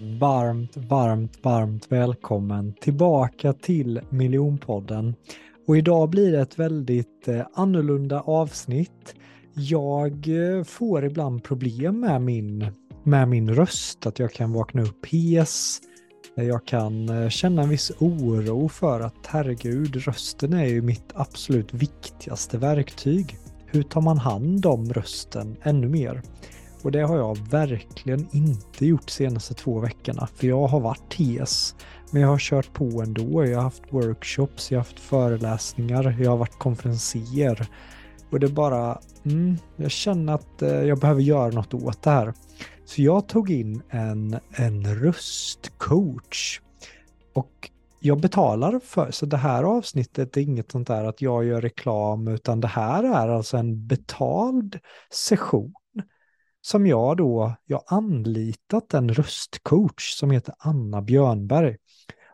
Varmt, varmt, varmt välkommen tillbaka till Miljonpodden. Och idag blir det ett väldigt eh, annorlunda avsnitt. Jag eh, får ibland problem med min, med min röst, att jag kan vakna upp hes. Eh, jag kan känna en viss oro för att herregud, rösten är ju mitt absolut viktigaste verktyg. Hur tar man hand om rösten ännu mer? Och det har jag verkligen inte gjort de senaste två veckorna. För jag har varit hes. Men jag har kört på ändå. Jag har haft workshops, jag har haft föreläsningar, jag har varit konferenser. Och det är bara, mm, jag känner att eh, jag behöver göra något åt det här. Så jag tog in en, en röstcoach. Och jag betalar för, så det här avsnittet är inget sånt där att jag gör reklam, utan det här är alltså en betald session som jag då, jag anlitat en röstcoach som heter Anna Björnberg.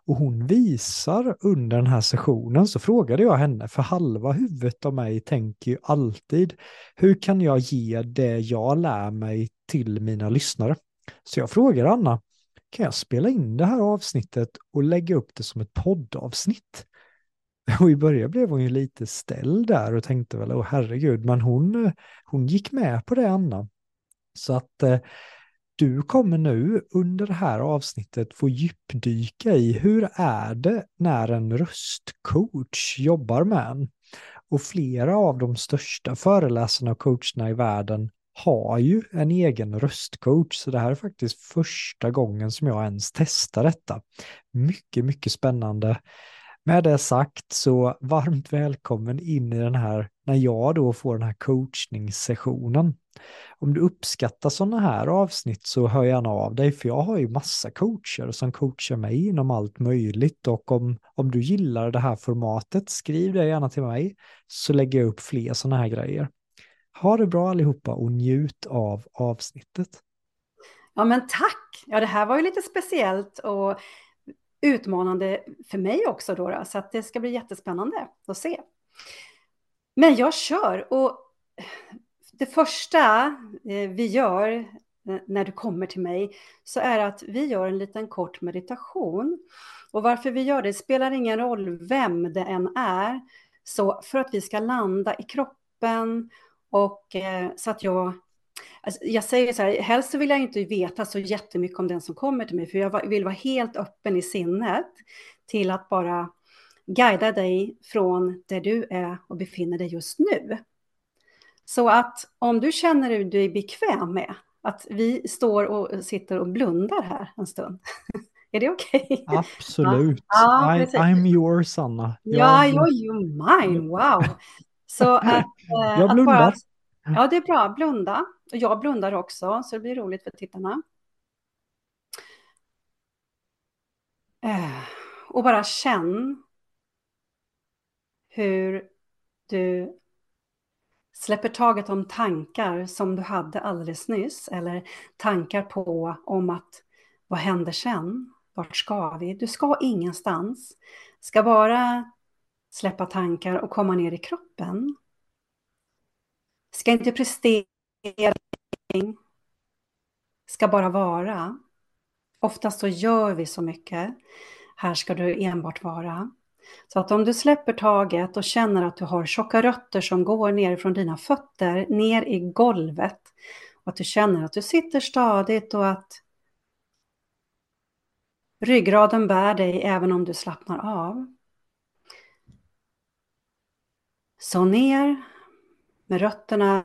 Och hon visar under den här sessionen så frågade jag henne, för halva huvudet av mig tänker ju alltid, hur kan jag ge det jag lär mig till mina lyssnare? Så jag frågar Anna, kan jag spela in det här avsnittet och lägga upp det som ett poddavsnitt? Och i början blev hon ju lite ställd där och tänkte väl, åh herregud, men hon, hon gick med på det Anna. Så att eh, du kommer nu under det här avsnittet få djupdyka i hur är det när en röstcoach jobbar med en? Och flera av de största föreläsarna och coacherna i världen har ju en egen röstcoach, så det här är faktiskt första gången som jag ens testar detta. Mycket, mycket spännande. Med det sagt så varmt välkommen in i den här, när jag då får den här coachningssessionen. Om du uppskattar sådana här avsnitt så hör gärna av dig, för jag har ju massa coacher som coachar mig inom allt möjligt och om, om du gillar det här formatet, skriv det gärna till mig så lägger jag upp fler sådana här grejer. Ha det bra allihopa och njut av avsnittet. Ja men tack! Ja det här var ju lite speciellt och utmanande för mig också då, då så att det ska bli jättespännande att se. Men jag kör och det första eh, vi gör eh, när du kommer till mig så är att vi gör en liten kort meditation. Och varför vi gör det spelar ingen roll vem det än är. Så för att vi ska landa i kroppen och eh, så att jag Alltså, jag säger så här, helst så vill jag inte veta så jättemycket om den som kommer till mig, för jag vill vara helt öppen i sinnet till att bara guida dig från där du är och befinner dig just nu. Så att om du känner dig bekväm med att vi står och sitter och blundar här en stund. Är det okej? Okay? Absolut. Ja, I, I'm yours, Anna. Ja, jag, you're mine. Wow. Så att, eh, jag blundar. Bara, ja, det är bra. Blunda. Och jag blundar också, så det blir roligt för tittarna. Eh, och bara känn hur du släpper taget om tankar som du hade alldeles nyss eller tankar på om att vad händer sen? Vart ska vi? Du ska ingenstans. Ska bara släppa tankar och komma ner i kroppen. Ska inte prestera, ska bara vara. Oftast så gör vi så mycket. Här ska du enbart vara. Så att om du släpper taget och känner att du har tjocka rötter som går ner från dina fötter ner i golvet och att du känner att du sitter stadigt och att ryggraden bär dig även om du slappnar av. Så ner med rötterna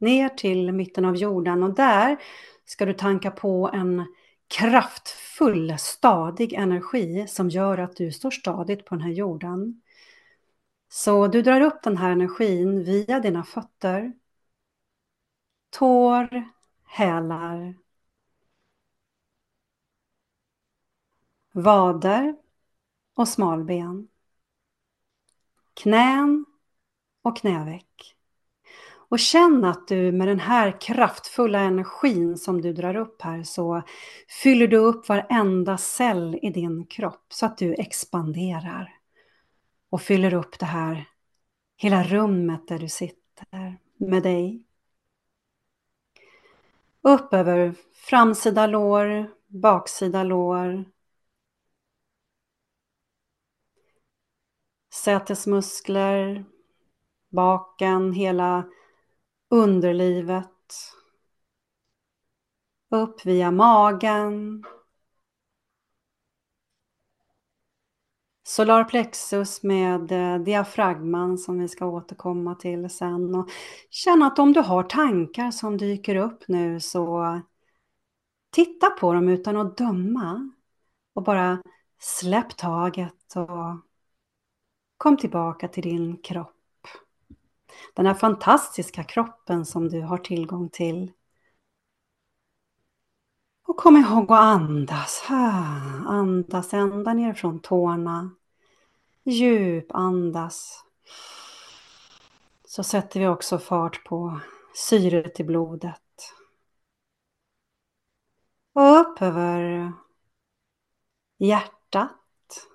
ner till mitten av jorden och där ska du tanka på en kraftfull, stadig energi som gör att du står stadigt på den här jorden. Så du drar upp den här energin via dina fötter, tår, hälar, vader och smalben, knän och knäveck. Och känn att du med den här kraftfulla energin som du drar upp här så fyller du upp varenda cell i din kropp så att du expanderar. Och fyller upp det här hela rummet där du sitter med dig. Upp över framsida lår, baksida lår. Sätesmuskler, baken, hela underlivet. Upp via magen. Solarplexus med eh, diafragman som vi ska återkomma till sen. Och känna att om du har tankar som dyker upp nu så titta på dem utan att döma. Och bara släpp taget och kom tillbaka till din kropp. Den här fantastiska kroppen som du har tillgång till. Och kom ihåg att andas. Andas ända ner från tårna. Djup andas. Så sätter vi också fart på syret i blodet. Och upp över hjärtat.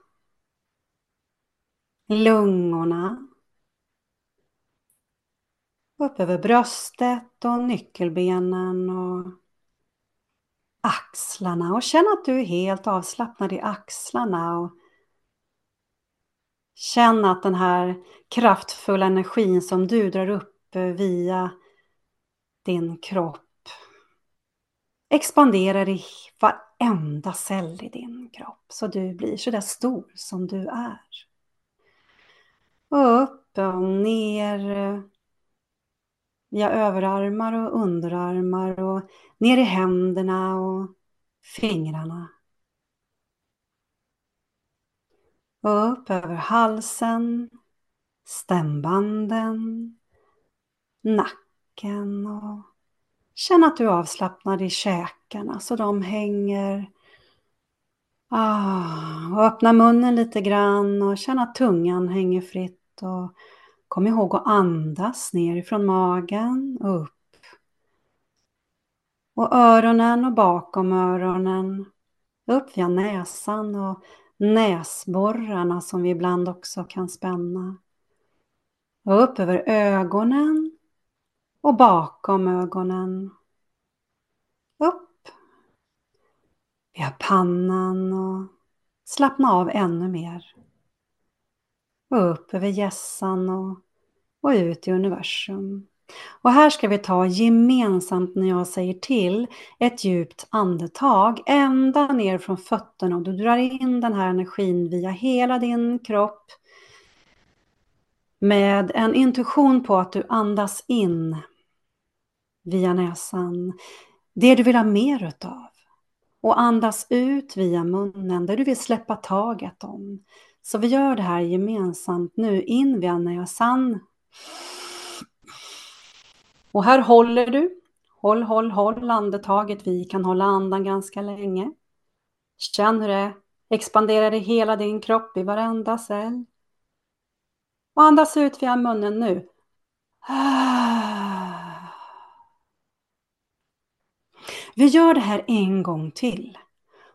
Lungorna. Upp över bröstet och nyckelbenen och axlarna och känn att du är helt avslappnad i axlarna och känn att den här kraftfulla energin som du drar upp via din kropp expanderar i varenda cell i din kropp så du blir så där stor som du är. Och upp och ner via överarmar och underarmar och ner i händerna och fingrarna. Upp över halsen, stämbanden, nacken och känn att du är avslappnad i käkarna så de hänger. Ah, och öppna munnen lite grann och känn att tungan hänger fritt. Och kom ihåg att andas nerifrån magen och upp. Och öronen och bakom öronen. Upp via näsan och näsborrarna som vi ibland också kan spänna. Och upp över ögonen och bakom ögonen. Upp via pannan och slappna av ännu mer. Och upp över gässan och, och ut i universum. Och här ska vi ta gemensamt när jag säger till ett djupt andetag ända ner från fötterna och du drar in den här energin via hela din kropp med en intuition på att du andas in via näsan det du vill ha mer utav och andas ut via munnen det du vill släppa taget om. Så vi gör det här gemensamt nu in via näsan och här håller du. Håll, håll, håll andetaget. Vi kan hålla andan ganska länge. Känn hur det expanderar i hela din kropp, i varenda cell. Och andas ut via munnen nu. Vi gör det här en gång till.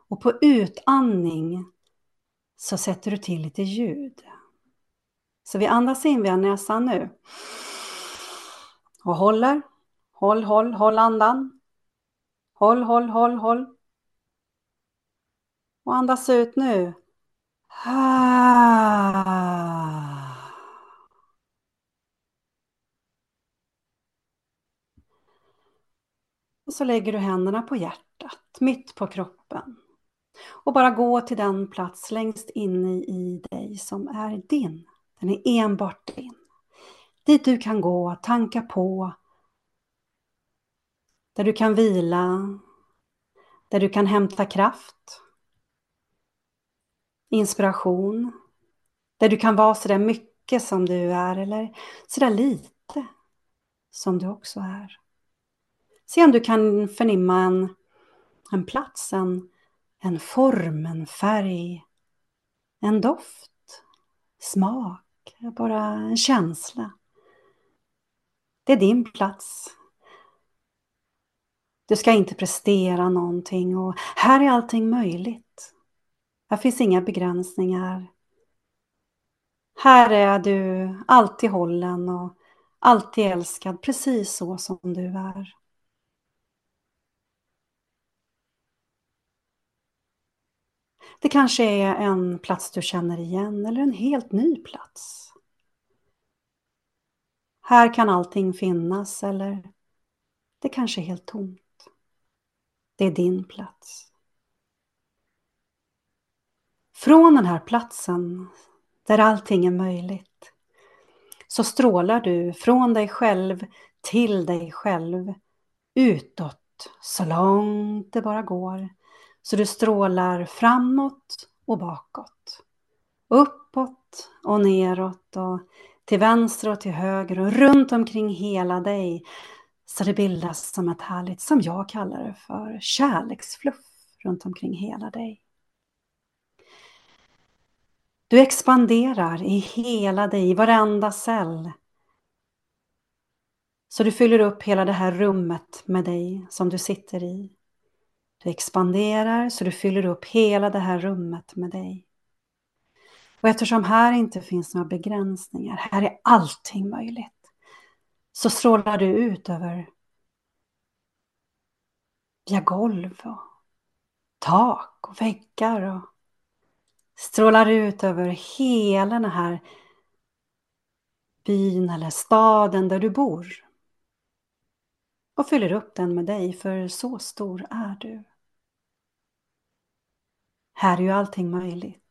Och på utandning så sätter du till lite ljud. Så vi andas in via näsan nu. Och håller. Håll, håll, håll andan. Håll, håll, håll, håll. Och andas ut nu. Och så lägger du händerna på hjärtat, mitt på kroppen. Och bara gå till den plats längst inne i dig som är din. Den är enbart din. Dit du kan gå, tanka på. Där du kan vila. Där du kan hämta kraft. Inspiration. Där du kan vara sådär mycket som du är eller sådär lite som du också är. Se om du kan förnimma en, en plats, en, en form, en färg, en doft, smak, bara en känsla. Det är din plats. Du ska inte prestera någonting och här är allting möjligt. Här finns inga begränsningar. Här är du alltid hållen och alltid älskad precis så som du är. Det kanske är en plats du känner igen eller en helt ny plats. Här kan allting finnas eller det kanske är helt tomt. Det är din plats. Från den här platsen där allting är möjligt så strålar du från dig själv till dig själv utåt så långt det bara går. Så du strålar framåt och bakåt. Uppåt och neråt och till vänster och till höger och runt omkring hela dig. Så det bildas som ett härligt, som jag kallar det för, kärleksfluff runt omkring hela dig. Du expanderar i hela dig, i varenda cell. Så du fyller upp hela det här rummet med dig som du sitter i. Du expanderar så du fyller upp hela det här rummet med dig. Och eftersom här inte finns några begränsningar, här är allting möjligt, så strålar du ut över via golv och tak och väggar och strålar ut över hela den här byn eller staden där du bor. Och fyller upp den med dig, för så stor är du. Här är ju allting möjligt.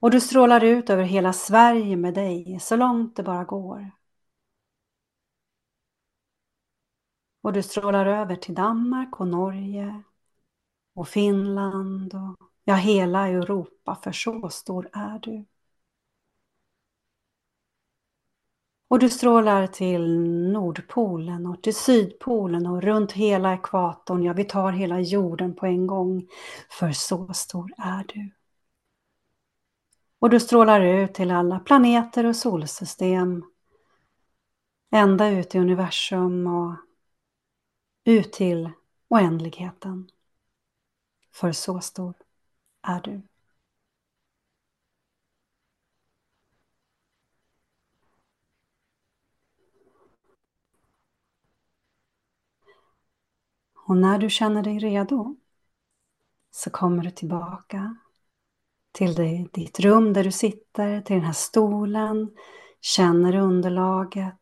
Och du strålar ut över hela Sverige med dig, så långt det bara går. Och du strålar över till Danmark och Norge och Finland och ja, hela Europa, för så stor är du. Och du strålar till Nordpolen och till Sydpolen och runt hela ekvatorn. Ja, vi tar hela jorden på en gång. För så stor är du. Och du strålar ut till alla planeter och solsystem. Ända ut i universum och ut till oändligheten. För så stor är du. Och när du känner dig redo så kommer du tillbaka till dig, ditt rum där du sitter, till den här stolen. Känner underlaget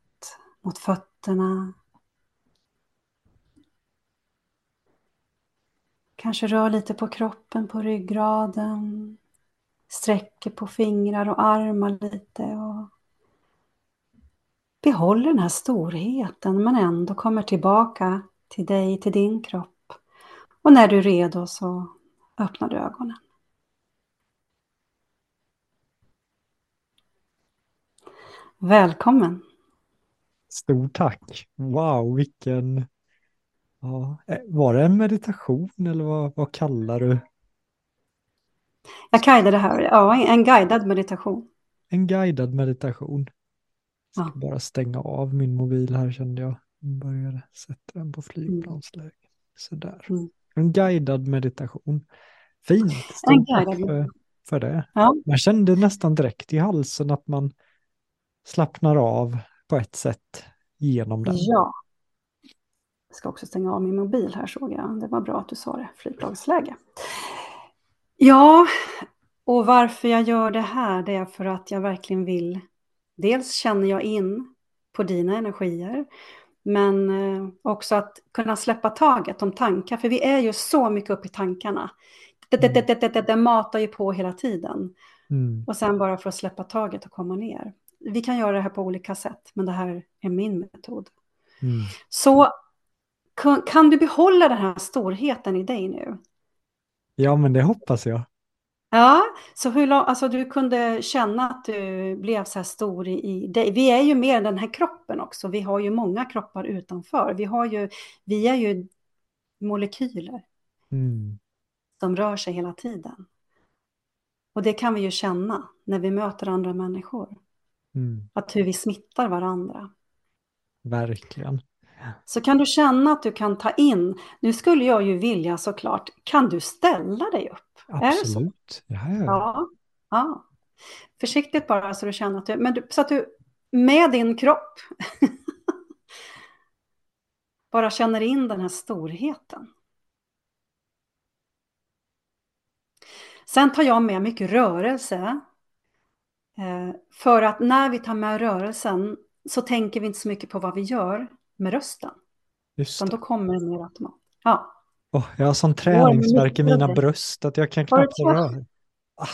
mot fötterna. Kanske rör lite på kroppen, på ryggraden. Sträcker på fingrar och armar lite. Och behåller den här storheten men ändå kommer tillbaka till dig, till din kropp. Och när du är redo så öppnar du ögonen. Välkommen! Stort tack! Wow, vilken... Ja, eh, var det en meditation eller vad, vad kallar du? Jag guidade det här, ja, en guidad meditation. En guidad meditation. Jag ska Ja. bara stänga av min mobil här kände jag. Började sätta den på flygplansläge. Sådär. Mm. En guidad meditation. Fint. En Stort guidad tack för, för det. Ja. Man kände nästan direkt i halsen att man slappnar av på ett sätt genom den. Ja. Jag ska också stänga av min mobil här såg jag. Det var bra att du sa det, flygplansläge. Ja, och varför jag gör det här det är för att jag verkligen vill. Dels känner jag in på dina energier, men eh, också att kunna släppa taget om tankar, för vi är ju så mycket uppe i tankarna. Det, det, det, det, det, det matar ju på hela tiden. Mm. Och sen bara för att släppa taget och komma ner. Vi kan göra det här på olika sätt, men det här är min metod. Mm. Så kan, kan du behålla den här storheten i dig nu? Ja, men det hoppas jag. Ja, så hur lång, alltså du kunde känna att du blev så här stor i, i dig. Vi är ju mer den här kroppen också. Vi har ju många kroppar utanför. Vi, har ju, vi är ju molekyler Mm. som rör sig hela tiden. Och det kan vi ju känna när vi möter andra människor. Mm. Att hur vi smittar varandra. Verkligen. Så kan du känna att du kan ta in, nu skulle jag ju vilja såklart, kan du ställa dig upp? Absolut. Ja, ja. Ja. ja. Försiktigt bara så du känner att du, men du, så att du med din kropp bara känner in den här storheten. Sen tar jag med mycket rörelse. Eh, för att när vi tar med rörelsen så tänker vi inte så mycket på vad vi gör med rösten. Just Utan då kommer det mer automatiskt. Ja. Åh, jag har sån träningsvärk i mina bröst att jag kan knappt röra. Ah,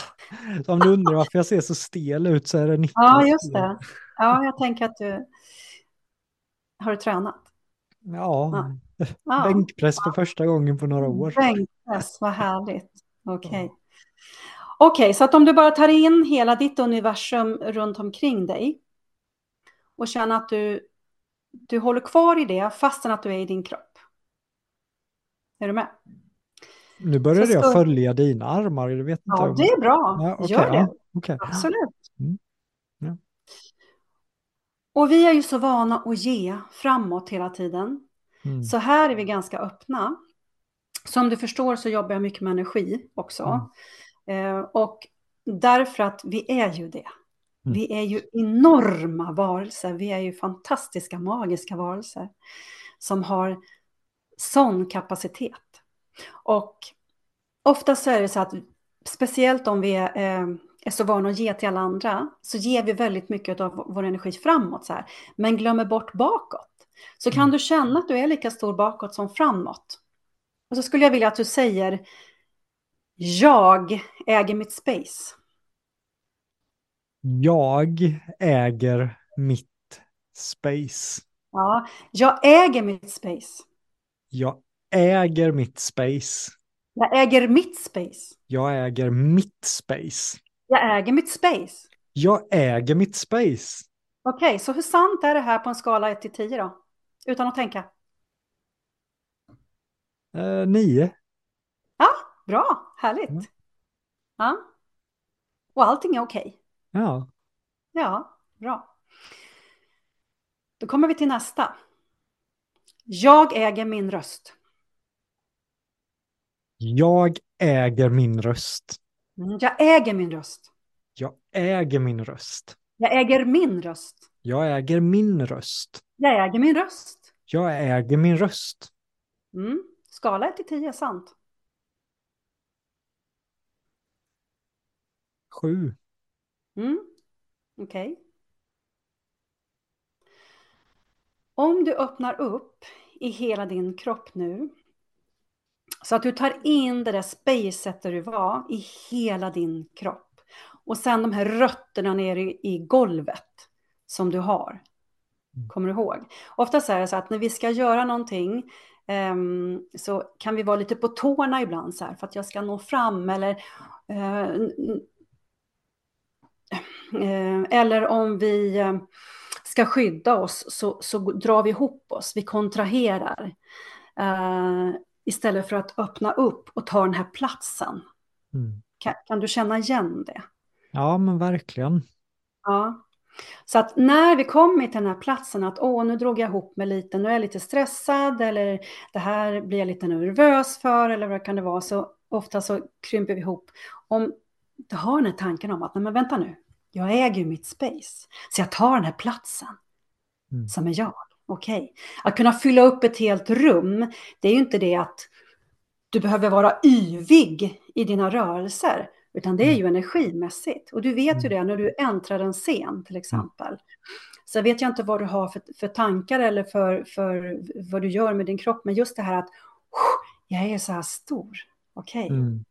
Om du undrar varför jag ser så stel ut så är det Niklas. ja, just det. Ja, jag tänker att du... Har du tränat? Ja, Ja. bänkpress för första gången på några år. Bänkpress, vad härligt. Okej. Okej, så att om du bara tar in hela ditt universum runt omkring dig och känner att du, du håller kvar i det fastän att du är i din kropp. Är du med? Nu började Så jag följa dina armar. Jag vet inte Ja, om... det är bra. Ja, okej, Gör det. ja, okej. Absolut. Mm. Ja. Och vi är ju så vana att ge framåt hela tiden. Mm. Så här är vi ganska öppna. Som du förstår så jobbar jag mycket med energi också. Eh, och därför att vi är ju det. Mm. Vi är ju enorma varelser. Vi är ju fantastiska, magiska varelser. Som har sån kapacitet. Och ofta så är det så att speciellt om vi är, eh, är så vana att ge till alla andra så ger vi väldigt mycket av vår energi framåt så här. Men glömmer bort bakåt. Så kan Mm. du känna att du är lika stor bakåt som framåt. Och så skulle jag vilja att du säger jag äger mitt space. Jag äger mitt space. Ja, jag äger mitt space. Jag äger mitt space. Jag äger mitt space. Jag äger mitt space. Jag äger mitt space. Jag äger mitt space. Okej, så hur sant är det här på en skala 1 till 10 då? Utan att tänka. Eh, nio. Bra, härligt. Mm. Ja. Och allting är okej. Ja. Ja, bra. Då kommer vi till nästa. Jag äger min röst. Jag äger min röst. Mm, Jag äger min röst. Jag äger min röst. Jag äger min röst. Jag äger min röst. Jag äger min röst. Jag äger min röst. Mm. Skala 1 till 10 är sant. Sju. Mm. Okej. Om du öppnar upp i hela din kropp nu. Så att du tar in det där spacet där du var i hela din kropp. Och sen de här rötterna nere i, golvet som du har. Kommer du ihåg? Oftast är det så att när vi ska göra någonting ehm, så kan vi vara lite på tårna ibland så här för att jag ska nå fram eller Eh, Eller om vi eh, ska skydda oss så, så drar vi ihop oss, vi kontraherar. Eh, istället för att öppna upp och ta den här platsen. Mm. Kan, kan du känna igen det? Ja, men verkligen. Ja. Så att när vi kommer till den här platsen att åh, nu drog jag ihop mig lite, nu är jag lite stressad eller det här blir jag lite nervös för eller vad kan det vara, så ofta så krymper vi ihop. Om du har den här tanken om att nej men vänta nu, jag äger ju mitt space, så jag tar den här platsen Mm. som är jag. Okej. Att kunna fylla upp ett helt rum, det är ju inte det att du behöver vara yvig i dina rörelser, utan det är ju energimässigt. Och du vet ju det när du äntrar en scen till exempel. Så vet jag inte vad du har för, för tankar eller för, för vad du gör med din kropp, men just det här att jag är så här stor. Okej. Mm.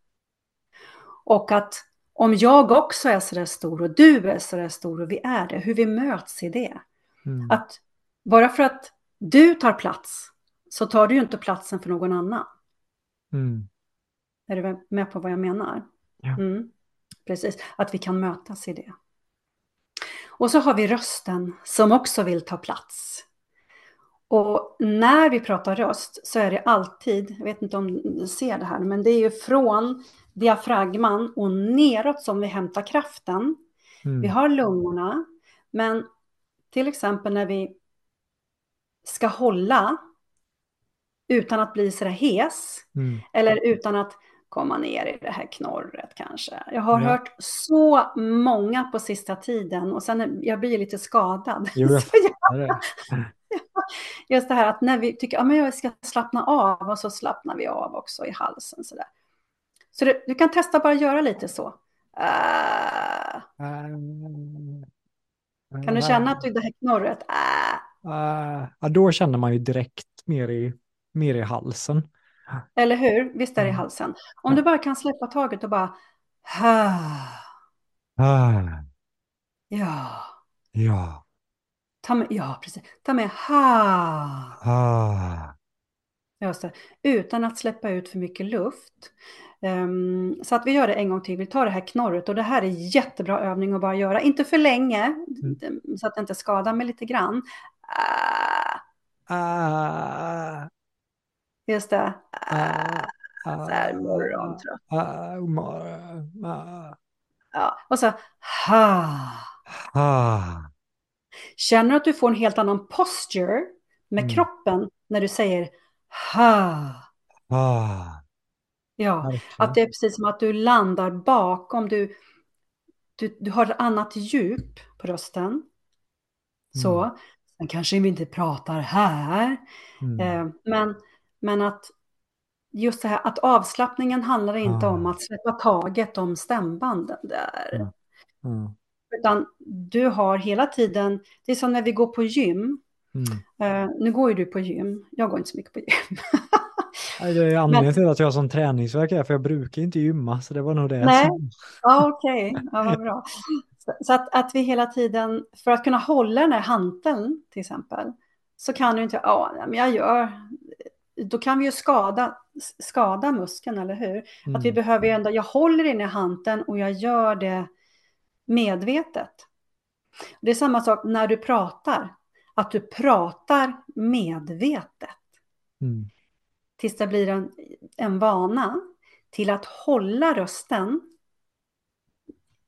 Och att om jag också är så där stor och du är så där stor och vi är det, hur vi möts i det. Mm. Att bara för att du tar plats så tar du ju inte platsen för någon annan. Mm. Är du med på vad jag menar? Ja. Mm, precis, att vi kan mötas i det. Och så har vi rösten som också vill ta plats. Och när vi pratar röst så är det alltid, jag vet inte om du ser det här, men det är ju från diafragman och neråt som vi hämtar kraften. Mm. Vi har lungorna, men till exempel när vi ska hålla utan att bli sådär hes Mm. eller utan att komma ner i det här knorret kanske. Jag har Ja. hört så många på sista tiden och sen är- jag blir lite skadad. Jo, jag jag-. Just det här att när vi tycker att ja, jag ska slappna av och så slappnar vi av också i halsen sådär. Så du, du kan testa bara göra lite så. Ah. Kan du känna att du det här knorret? Ah. Uh, ja, då känner man ju direkt mer i, mer i halsen. Eller hur? Visst är det i halsen. Om du bara kan släppa taget och bara... Ja. Ja. Ta med, ja, precis. Ta med ha. Ah. Just det. Utan att släppa ut för mycket luft. Um, så att vi gör det en gång till. Vi tar det här knorret och det här är jättebra övning att bara göra. Inte för länge, mm. så att det inte skadar mig lite grann. Ah. Ah. Just det. Ah. Ah. Så här morgontrött. Ah. Morgon. Ah. Ja, och så ha. Ah. Känner du att du får en helt annan posture med Mm. kroppen när du säger ha. Ah. Ja, Verkligen. att det är precis som att du landar bakom. Du, du, du har ett annat djup på rösten. Så. Sen kanske vi inte pratar här. Mm. Eh, men, men att just det här att avslappningen handlar inte Ah. om att släppa taget om stämbanden där. Mm. Mm. Utan du har hela tiden, det är som när vi går på gym. Mm. Eh, nu går ju du på gym, jag går inte så mycket på gym. Det är anledningen till att jag har sån träningsvärk är för jag brukar inte gymma så det var nog det. Nej. Ja, okej, ja, vad bra. Så, att, att vi hela tiden, för att kunna hålla den här hanteln till exempel, så kan du inte, ja, men jag gör, då kan vi ju skada, skada muskeln, eller hur? Att vi Mm. behöver ju ändå, jag håller in i hanteln och jag gör det medvetet. Det är samma sak när du pratar, att du pratar medvetet Mm. tills det blir en, en vana till att hålla rösten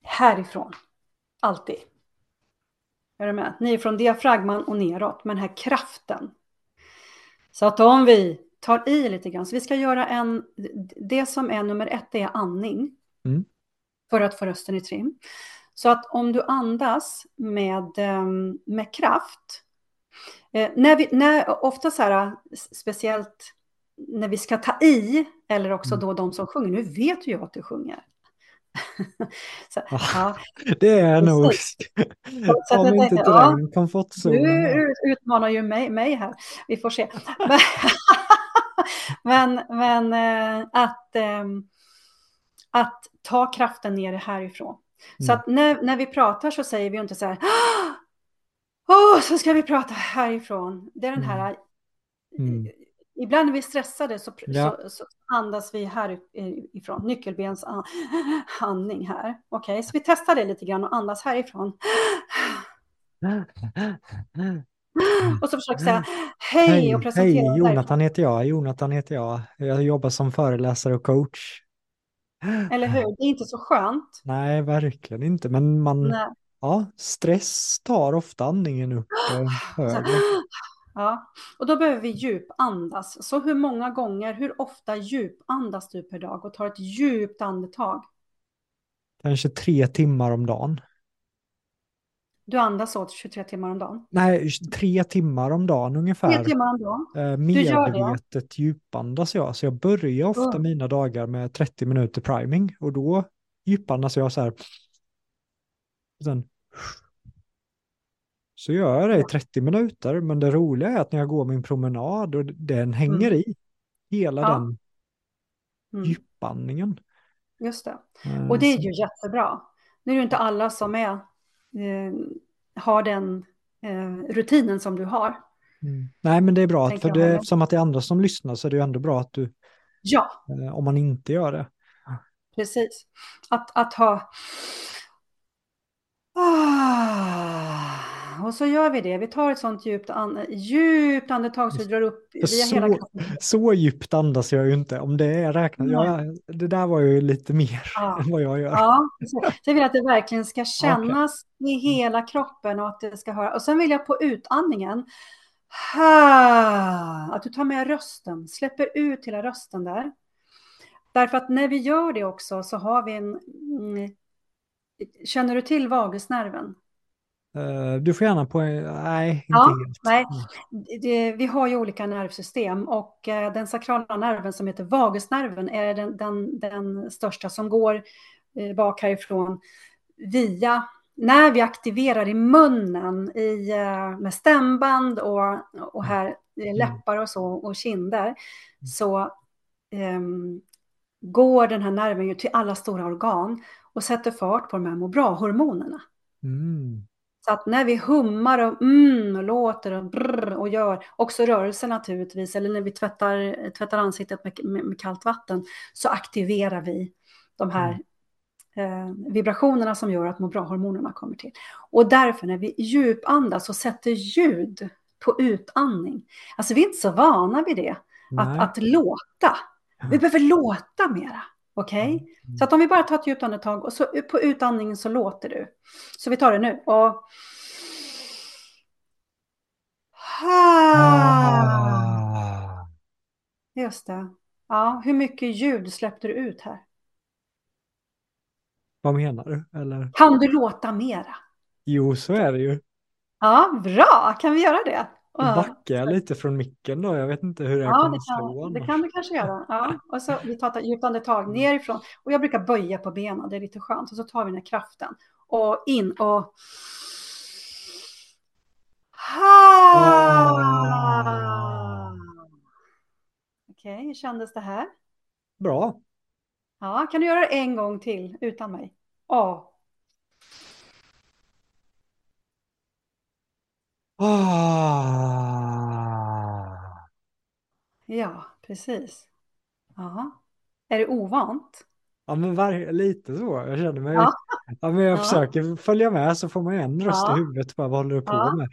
härifrån. Alltid. Är du med? Ni från diafragman och neråt, med den här kraften. Så att om vi tar i lite grann, så vi ska göra en, det som är nummer ett, det är andning. Mm. För att få rösten i trim. Så att om du andas med, ehm, med kraft, eh, när vi, när, ofta så här, speciellt när vi ska ta i, eller också Mm. då de som sjunger, nu vet ju jag att du sjunger. så, ja, Det är nog, om inte tänkte, till ja, den komfortzonen. du utmanar ju mig, mig här. Vi får se. Men, men eh, att, ehm, att ta kraften ner härifrån. Så Mm. att när, när vi pratar så säger vi inte så här. Åh, så ska vi prata härifrån. Det är den här. Mm. Ibland när vi är stressade så, Ja. så, så andas vi härifrån. Nyckelbens an- andning här. Okej, så vi testar det lite grann och andas härifrån. Och så försöker säga hej, och presentera hej. Jonathan heter jag. Jonathan heter jag. Jag jobbar som föreläsare och coach. Eller hur? Det är inte så skönt. Nej, verkligen inte. Men man, Nej. ja, stress tar ofta andningen upp eh, Så, högre. ja. Och då behöver vi djupandas. Så hur många gånger, hur ofta djupandas du per dag och tar ett djupt andetag? Kanske tre timmar om dagen. Du andas åt 23 timmar om dagen. Nej, tre timmar om dagen Tre ungefär. timmar om dagen. Eh, medvetet djupandas jag. Så jag börjar ofta Mm. mina dagar med 30 minuter priming och då djupandas jag så här. Sen, så gör jag det i 30 minuter, men det roliga är att när jag går min promenad och den hänger i, hela Ja. den Mm, djupandningen. just det. Eh, Och det är ju jättebra. Nu är det inte alla som är, eh, har den eh, rutinen som du har. Mm. Nej, men det är bra, för det, eftersom att det är andra som lyssnar så är det ju ändå bra att du, Ja, eh, om man inte gör det. precis. Att, att ha... Ah, och så gör vi det. Vi tar ett sånt djupt, an, djupt andetag så vi drar upp via Så- hela kroppen. Så djupt andas jag ju inte. Om det är räknat, ja, det där var ju lite mer Ja. än vad jag gör. Ja, så så jag vill att det verkligen ska kännas i hela kroppen och att det ska höra. Och sen vill jag på utandningen, att du tar med rösten, släpper ut hela rösten där. Därför att när vi gör det också så har vi en... Mm, känner du till vagusnerven? Eh, du får gärna på, nej, inte Ja, helt. nej. Mm. Det, vi har ju olika nervsystem och eh, den sakrala nerven som heter vagusnerven är den, den, den största som går eh, bak härifrån via när vi aktiverar i munnen i, med stämband och, och här eh, läppar och så och kinder så ehm, går den här nerven ju till alla stora organ och sätter fart på de här må bra-hormonerna. Mm. Så att när vi hummar och, mm, och låter och, brr, och gör, också rörelse naturligtvis, eller när vi tvättar, tvättar ansiktet med, med, med kallt vatten, så aktiverar vi de här eh, vibrationerna som gör att må bra-hormonerna kommer till. Och därför när vi djupandas och sätter ljud på utandning, alltså vi är inte så vana vid det, Nej. att, att låta. Vi behöver låta mera. Okej? Mm. Så att om vi bara tar ett djupt andetag och så på utandningen så låter du. Så vi tar det nu. Och... Ah. Just det. Ja, hur mycket ljud släppte du ut här? Vad menar du? Eller? Kan du låta mera? Jo, så är det ju. Ja, bra. Kan vi göra det? Ja. backar jag lite från micken då. Jag vet inte hur jag Ja, kommer det slå kan, det annars. kan du kanske göra. Ja. Och så vi tar ett djupt andetag nerifrån. Och jag brukar böja på benen, det är lite skönt. Och så tar vi den här kraften. Och in och... Ah. Okej, hur kändes det här? Bra. Ja, kan du göra det en gång till utan mig? Ja. Ah. Ja, precis. Ja. Är det ovant? Ja, men var, lite så. Jag känner mig... Ja. Ja, men jag Ja. försöker följa med så får man en röst Ja. i huvudet. Bara, vad håller du på Ja. med?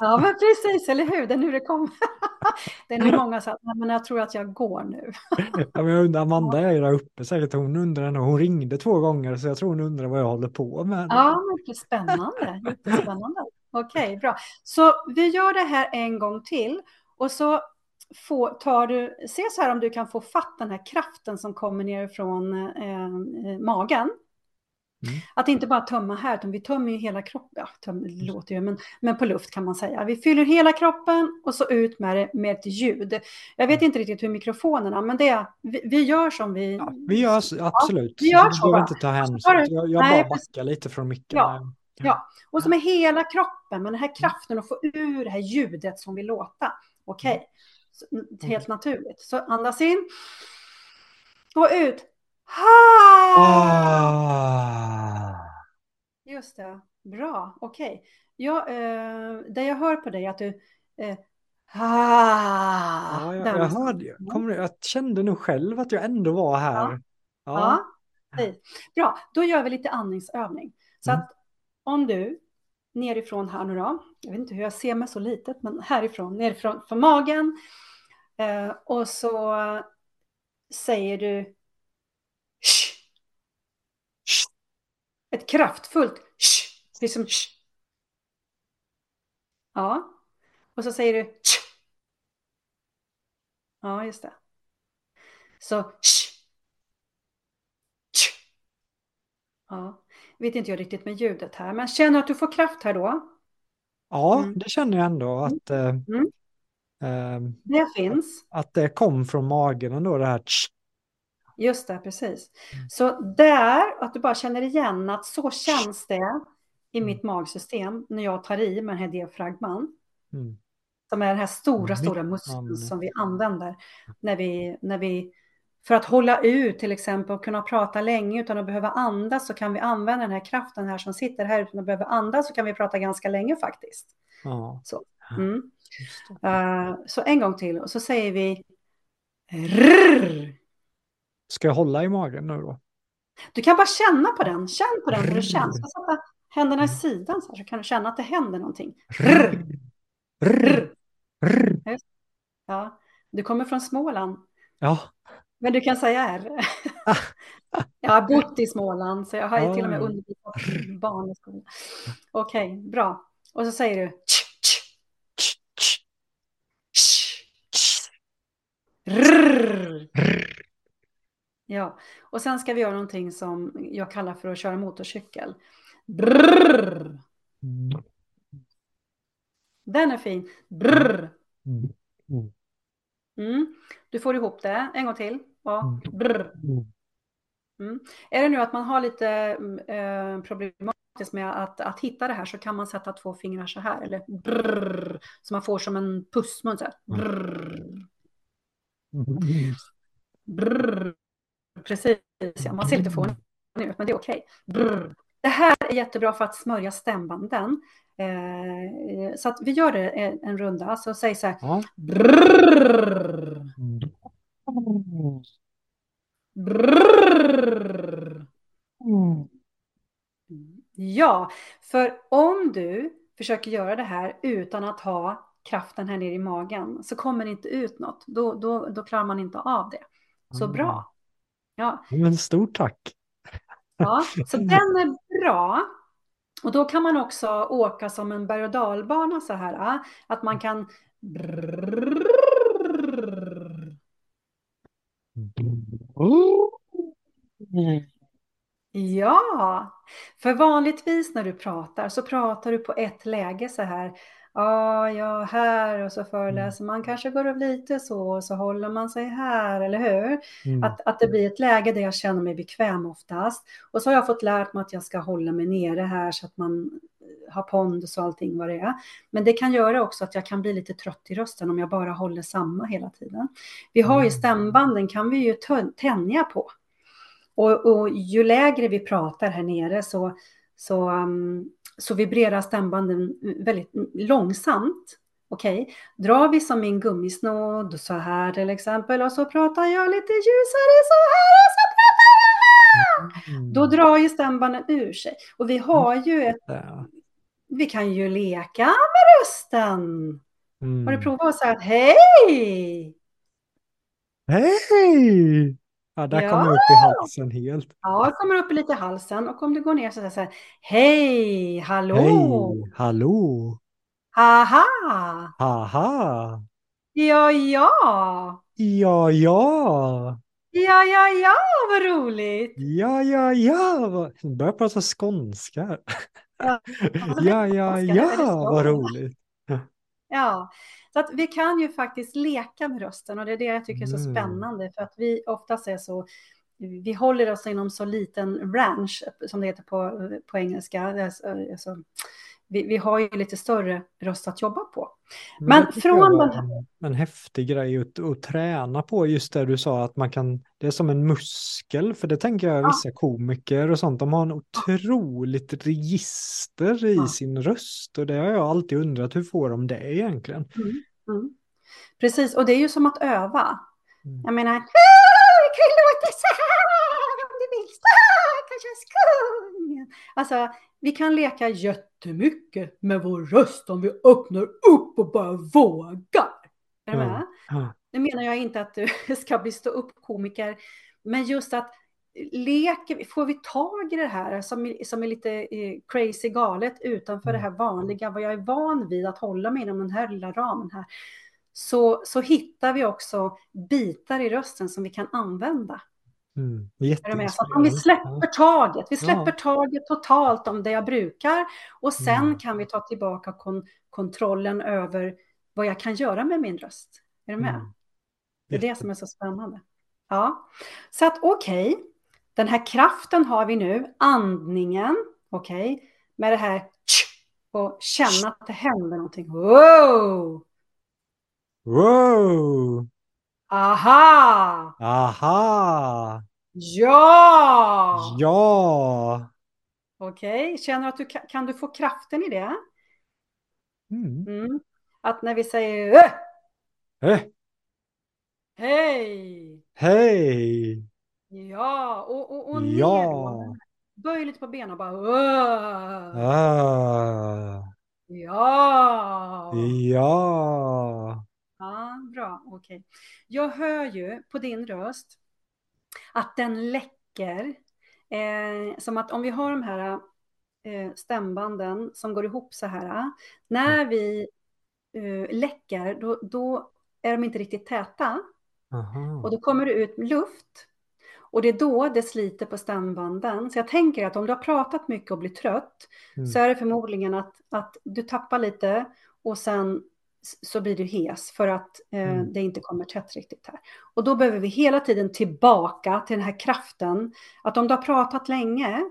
Ja, men precis, eller hur? Det är nu det kommer. Det är nu många "Nej, men jag tror att jag går nu. Ja, men jag undrar, Amanda är ju där uppe säkert. Hon undrar, hon ringde två gånger så jag tror hon undrar vad jag håller på med. Ja, mycket spännande. Jättespännande. Okej, bra. Så vi gör det här en gång till och så får, tar du, se så här om du kan få fatt den här kraften som kommer ner från eh, eh, magen. Mm. Att inte bara tömma här, utan vi tömmer ju hela kroppen. Ja, töm, det låter ju, men, men på luft kan man säga. Vi fyller hela kroppen och så ut med det med ett ljud. Jag vet inte riktigt hur mikrofonerna, men det, vi, vi gör som vi... Ja, vi gör absolut. vi gör Du så behöver bara. inte ta hänsyn. du- Jag, jag bara backar lite från micken. Ja. Ja, och så med hela kroppen, med den här kraften att få ur det här ljudet som vill låta. Okej, Så, mm, helt naturligt. Så andas in och ut. Ha! Ah. Just det, bra, okej. Ja, eh, det jag hör på dig är att du... Eh, ha! Ja, jag, jag, hörde, jag, kommer, jag kände nog själv att jag ändå var här. Ja, precis. Bra, då gör vi lite andningsövning. Så Mm. att om du nerifrån här nu då, jag vet inte hur jag ser mig så litet, men härifrån, nerifrån från magen. Eh, och så säger du Shh. Shh. Ett kraftfullt Shh. Liksom Shh. Ja. Och så säger du Shh. Ja, just det. Så Shh. Shh. Ja, vet inte jag riktigt med ljudet här, men känner att du får kraft här då? Ja, Mm. det känner jag ändå att, eh, Mm. eh, Det finns. att det kom från magen ändå det här. tsch. Just det, precis. Så där, att du bara känner igen att så känns det i mitt magsystem när jag tar i med den här diafragman. Mm. Som är den här stora, stora muskeln som vi använder när vi, när vi, för att hålla ut till exempel och kunna prata länge utan att behöva andas så kan vi använda den här kraften här som sitter här utan att behöva andas så kan vi prata ganska länge faktiskt. Ja, Så, mm. Eh, så en gång till och så säger vi rrrr. Ska jag hålla i magen nu då? Du kan bara känna på den. Känn på den hur det känns. Jag sätta händerna i sidan så, här, så kan du känna att det händer någonting. Rrr. Rrr. Rrr. Ja, du kommer från Småland, Ja, men du kan säga R. Jag har bott i Småland, så jag har ju till och med Ah. undervisat barn i skolan. Okej, bra. Och så säger du. Rrr. Ja, och sen ska vi göra någonting som jag kallar för att köra motorcykel. Brrr. Den är fin. Mm. Mm. Du får ihop det. En gång till. Ja. Mm. Mm. Mm. Är det nu att man har lite eh, problematiskt med att, att hitta det här så kan man sätta två fingrar så här. Eller brr. Så man får som en pussmun. Så här. Brr. Mm. Brr. Precis, ja, man ser lite fånig ut, men det är okej. Brr. Det här är jättebra för att smörja stämbanden. Eh, så att vi gör det en, en runda, så säg så här. Ja. Mm. Mm. Ja, för om du försöker göra det här utan att ha kraften här nere i magen så kommer det inte ut något. Då, då, då klarar man inte av det. Så Mm. bra. Ja, Men stort tack. Ja, så den är bra. Och då kan man också åka som en berg och dalbana så här. ah, Att man kan... Ja, för vanligtvis när du pratar så pratar du på ett läge så här. Ja, ja, här och så föreläser man, kanske går upp lite så och så håller man sig här, eller hur? Mm. Att, att det blir ett läge där jag känner mig bekväm oftast. Och så har jag fått lärt mig att jag ska hålla mig nere här så att man har pondus och allting vad det är. Men det kan göra också att jag kan bli lite trött i rösten om jag bara håller samma hela tiden. Vi har ju Mm. stämbanden kan vi ju tänja på. Och, och ju lägre vi pratar här nere så, så, um, så vibrerar stämbanden väldigt långsamt. Okej, drar vi som min gummisnodd så här till exempel och så pratar jag lite ljusare så här och så pratar jag Mm. Då drar ju stämbanden ur sig. Och vi har ju ett. Vi kan ju leka med rösten. Mm. Har du provat att säga att hej? Hej! Ja, där Ja. kom jag upp i halsen helt. Ja, kommer upp lite i halsen och om du går ner så säger hej, hallå, Hej! Hallå! haha, Haha! ja, ja, Ja, ja! ja, ja, ja, vad roligt. Ja, ja, ja! Börjar prata skånska. Ja, Ja, ja, vad roligt. Ja, så att vi kan ju faktiskt leka med rösten och det är det jag tycker är så Mm. spännande för att vi oftast är så, vi håller oss inom så liten range som det heter på, på engelska. Alltså, vi, vi har ju lite större röst att jobba på. Men tycker från jag den en, en häftig grej att, att träna på, just det du sa att man kan, det är som en muskel, för det tänker jag Ja. vissa komiker och sånt, de har en otroligt register i Ja. sin röst och det har jag alltid undrat, hur får de det egentligen? Mm. Precis, och det är ju som att öva. Mm. Jag menar, "Ah, det kan låta så här om du vill. Kanske jag ska. Alltså, vi kan leka jättemycket med vår röst om vi öppnar upp och bara vågar. Är du Ja. med? Ja. Nu menar jag inte att du ska bli stå-upp-komiker, men just att leker, får vi tag i det här som, är- som är lite eh, crazy galet utanför det här vanliga, vad jag är van vid att hålla mig inom den här lilla ramen här, så, så hittar vi också bitar i rösten som vi kan använda. Mm. Är du med? Så att om vi släpper taget, vi släpper Ja. taget totalt om det jag brukar och sen Mm. kan vi ta tillbaka kon- kontrollen över vad jag kan göra med min röst. Är du med? Mm. Det är det som är så spännande. Ja, så att okej, den här kraften har vi nu, andningen, okej, med det här och känna att det händer någonting. Wow! Wow! Aha! Aha! Ja! Ja! Okej, känner att du kan, du få kraften i det? Mm. Mm. Att när vi säger "Äh, Eh, hej, hej! ja, och, och, och ner Ja! Böj lite på benen och bara "Åh." Ah! Ja! Ja! Bra, okej. Jag hör ju på din röst att den läcker. Eh, som att om vi har de här eh, stämbanden som går ihop så här. När vi eh, läcker, då, då är de inte riktigt täta. Aha. Och då kommer det ut luft. Och det är då det sliter på stämbanden. Så jag tänker att om du har pratat mycket och blir trött Mm. så är det förmodligen att, att du tappar lite och sen så blir du hes för att eh, Mm. det inte kommer tätt riktigt här. Och då behöver vi hela tiden tillbaka till den här kraften. Att om du har pratat länge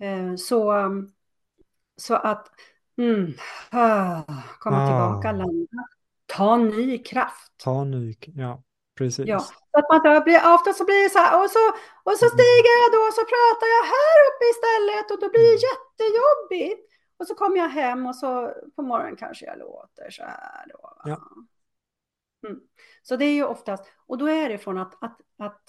eh, så, så att mm, ah, komma Ah. tillbaka, landa, ta ny kraft. Ta ny, ja precis. Ja, så att man blir, ofta så blir det så här, och så, och så stiger jag då och så pratar jag här uppe istället och då blir det jättejobbigt. Och så kommer jag hem och så på morgonen kanske jag låter så här då. Ja. Mm. Så det är ju oftast, och då är det från att, att, att